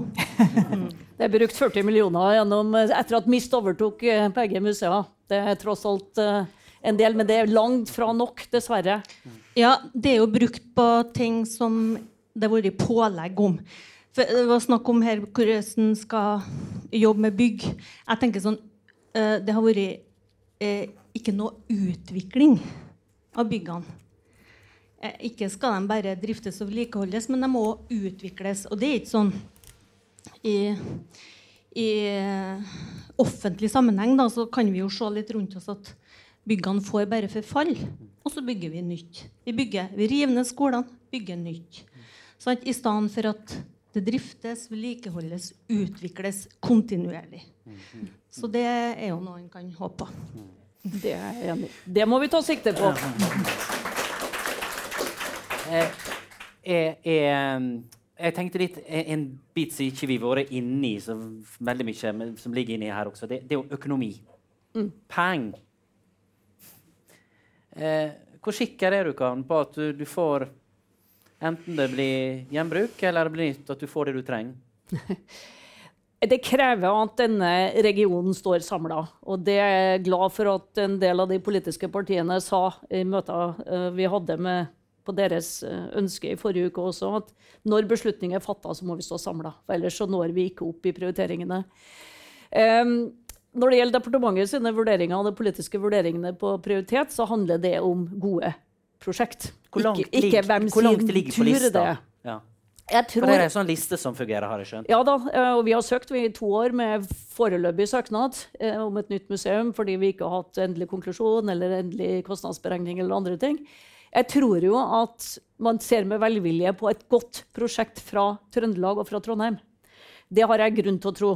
Det er brukt 40 millioner gjennom, etter at MIST overtok eh, begge museer. Det er tross alt eh, en del, men det er langt fra nok, dessverre. Ja, det er jo brukt på ting som det har vært pålegg om. For det var snakk om her hvordan en skal jobbe med bygg. Jeg tenker sånn eh, Det har vært eh, ikke noe utvikling av byggene. Eh, ikke skal de bare driftes og vedlikeholdes, men de må utvikles. Og det er ikke sånn i, i offentlig sammenheng da, så kan vi jo se litt rundt oss at byggene får bare forfall, og så bygger vi nytt. Vi, bygger, vi river ned skolene, bygger nytt. Sånn, I stedet for at det driftes, vedlikeholdes, utvikles kontinuerlig. Så det er jo noe en kan håpe på. Det er jeg enig i. Det må vi ta sikte på. Eh, er, er, jeg tenkte litt eh, En bit som ikke vi har vært inne i, så veldig mye, som ligger inni her også, det, det er jo økonomi. Mm. Penger. Eh, hvor sikker er du kan, på at du, du får enten det blir gjenbruk eller det blir nytt, at du får det du trenger? Det krever at denne regionen står samla. Og det er jeg glad for at en del av de politiske partiene sa i møter eh, vi hadde med, på deres eh, ønske i forrige uke også, at når beslutninger er fatta, så må vi stå samla. Ellers så når vi ikke opp i prioriteringene. Um, når det gjelder departementet sine vurderinger og de politiske vurderingene på prioritet, så handler det om gode prosjekt. Hvor langt, ikke, ikke hvem hvor langt sin ligger på lista? det. Ja. Tror det er en sånn liste som fungerer, har jeg skjønt. ja da, eh, og vi har søkt i to år med foreløpig søknad eh, om et nytt museum fordi vi ikke har hatt endelig konklusjon eller endelig kostnadsberegning eller andre ting. Jeg tror jo at man ser med velvilje på et godt prosjekt fra Trøndelag og fra Trondheim. Det har jeg grunn til å tro.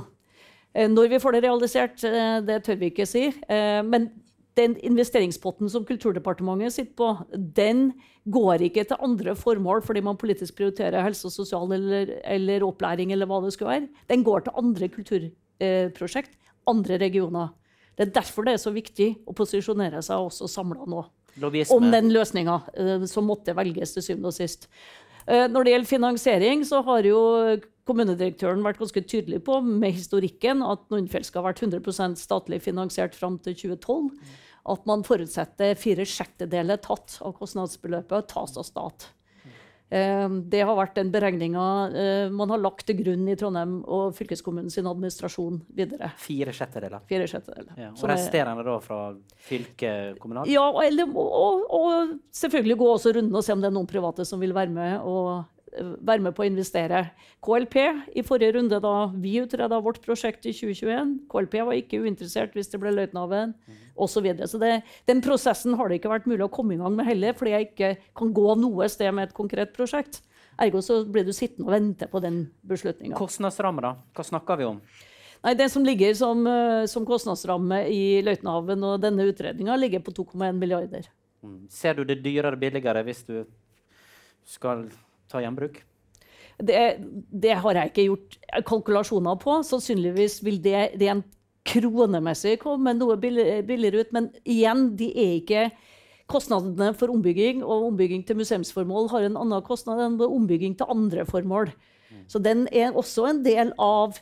Eh, Når vi får det realisert, eh, det tør vi ikke si. Eh, Men den investeringspotten som Kulturdepartementet sitter på, den går ikke til andre formål fordi man politisk prioriterer helse og sosial eller, eller opplæring eller hva det skulle være. Den går til andre kulturprosjekt, andre regioner. Det er derfor det er så viktig å posisjonere seg også samla nå Lobbyisme. om den løsninga eh, som måtte velges til syvende og sist. Eh, når det gjelder finansiering, så har jo kommunedirektøren vært ganske tydelig på med historikken at Nordfjell skal ha vært 100 statlig finansiert fram til 2012. At man forutsetter fire sjettedeler tatt av kostnadsbeløpet tas av stat. Eh, Det har vært den beregninga eh, man har lagt til grunn i Trondheim og fylkeskommunen sin administrasjon videre. Fire sjettedeler. Fire sjettedeler. Ja. Og er- resterende da fra fylkekommunalt? ja, og, og, og selvfølgelig gå også runden og se om det er noen private som vil være med og være med på å investere. KLP i forrige runde, da vi utreda vårt prosjekt i 2021, KLP var ikke uinteressert hvis det ble Løitenhaven osv. Så, videre. så det, den prosessen har det ikke vært mulig å komme i gang med heller, fordi jeg ikke kan gå noe sted med et konkret prosjekt. Ergo så blir du sittende og vente på den beslutninga. Kostnadsramme, da? Hva snakker vi om? Nei, Det som ligger som, eh, som kostnadsramme i Løitenhaven og denne utredninga, ligger på 2,1 milliarder. Mm. Ser du det dyrere billigere hvis du skal ta gjenbruk? Det, det, har jeg ikke gjort kalkulasjoner på. Sannsynligvis vil det rent kronemessig komme noe billigere ut. Men igjen, de er ikke kostnadene for ombygging og ombygging til museumsformål har en annen kostnad enn ombygging til andre formål. Så den er også en del av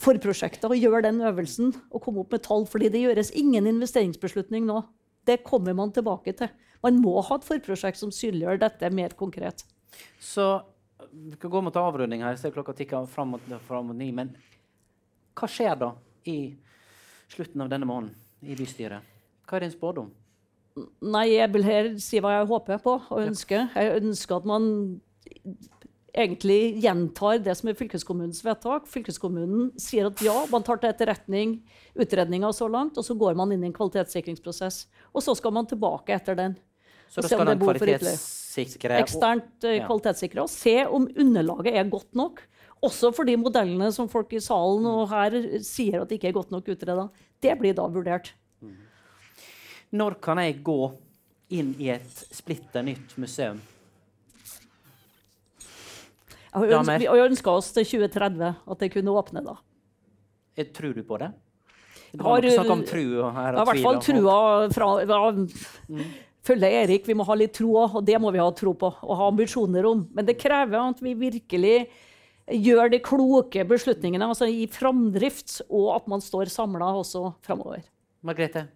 forprosjektet å gjøre den øvelsen og komme opp med tall. fordi det gjøres ingen investeringsbeslutning nå. Det kommer man tilbake til. Man må ha et forprosjekt som synliggjør dette mer konkret. Så vi kan gå mot avrunding her. Jeg ser klokka tikker fram mot, fram mot ni. Men hva skjer da i slutten av denne måneden i bystyret? Hva er din spådom? Nei, jeg vil her si hva jeg håper på og ønsker. Jeg ønsker at man egentlig gjentar det som er fylkeskommunens vedtak. Fylkeskommunen sier at ja, man tar til etterretning utredninga så langt, og så går man inn i en kvalitetssikringsprosess. Og så skal man tilbake etter den. Så da skal den kvalitetssikre Eksternt uh, kvalitetssikre og se om underlaget er godt nok. Også for de modellene som folk i salen og her sier at de ikke er godt nok utreda. Det blir da vurdert. Mm. Når kan jeg gå inn i et splitter nytt museum? Vi ønska oss til 2030 at det kunne åpne da. Jeg tror du på det? Det var har, snakk om tru her. I hvert fall trua fra ja, mm. Følge Erik, vi må ha litt tro, og det må vi ha tro på og ha ambisjoner om. Men det krever at vi virkelig gjør de kloke beslutningene altså i framdrift, og at man står samla også framover. Margrethe?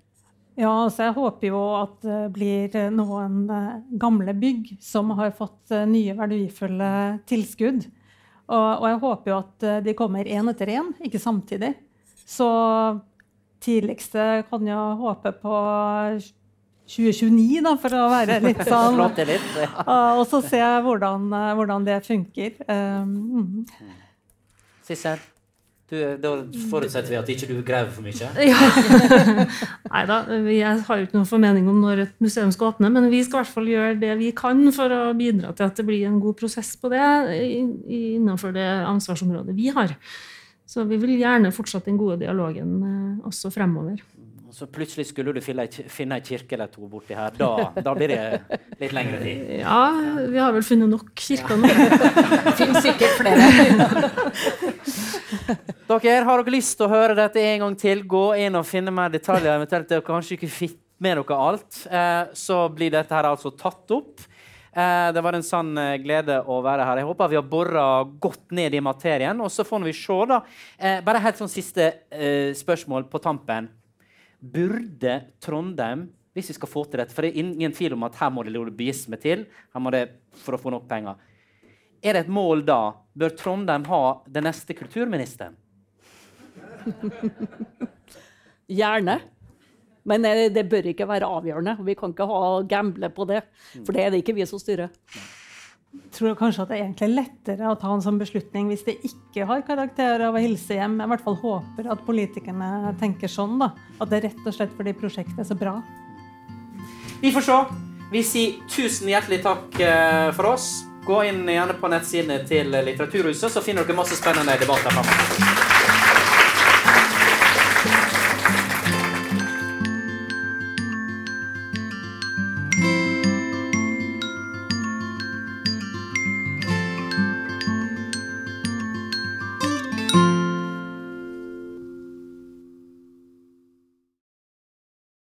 Ja, altså jeg håper jo at det blir noen eh, gamle bygg som har fått eh, nye verdifulle tilskudd. Og, og jeg håper jo at eh, de kommer én etter én, ikke samtidig. Så tidligste kan jeg håpe på 2029, da, for å være litt sånn litt, ja. Og så se hvordan, hvordan det funker. Um, Sissel? Da forutsetter vi at ikke du graver for mye? Ja. Nei da, jeg har jo ikke noen formening om når et museum skal åpne, men vi skal i hvert fall gjøre det vi kan for å bidra til at det blir en god prosess på det innenfor det ansvarsområdet vi har. Så vi vil gjerne fortsette den gode dialogen eh, også fremover. Så plutselig skulle du finne ei kirke eller to borti her. Da, da, blir det litt lengre tid. Ja, vi har vel funnet nok kirker nå. Finnes sikkert flere. dere, har dere lyst til å høre dette en gang til, gå inn og finne mer detaljer. eventuelt dere kanskje ikke fikk med dere alt, eh, så blir dette her altså tatt opp. Eh, det var en sann eh, glede å være her. Jeg håper vi har bora godt ned i materien. Og så får vi se, da. Bare helt sånn siste spørsmål på tampen burde Trondheim hvis vi skal få til dette, for det er ingen tvil om at her må det lobbyisme til her må det for å få nok penger. Er det et mål da? Bør Trondheim ha den neste kulturministeren? Gjerne. Men eh, det bør ikke være avgjørende. Vi kan ikke ha gamble på det. For det er det ikke vi som styrer tror kanskje at det er egentlig lettere å ta en sånn beslutning hvis det ikke har karakter av å hilse hjem. Jeg hvert fall håper at politikerne tenker sånn. da, At det er rett og slett fordi prosjektet er så bra. Vi får se. Vi sier tusen hjertelig takk eh, for oss. Gå inn gjerne på nettsidene til Litteraturhuset, så finner dere masse spennende debatter framover.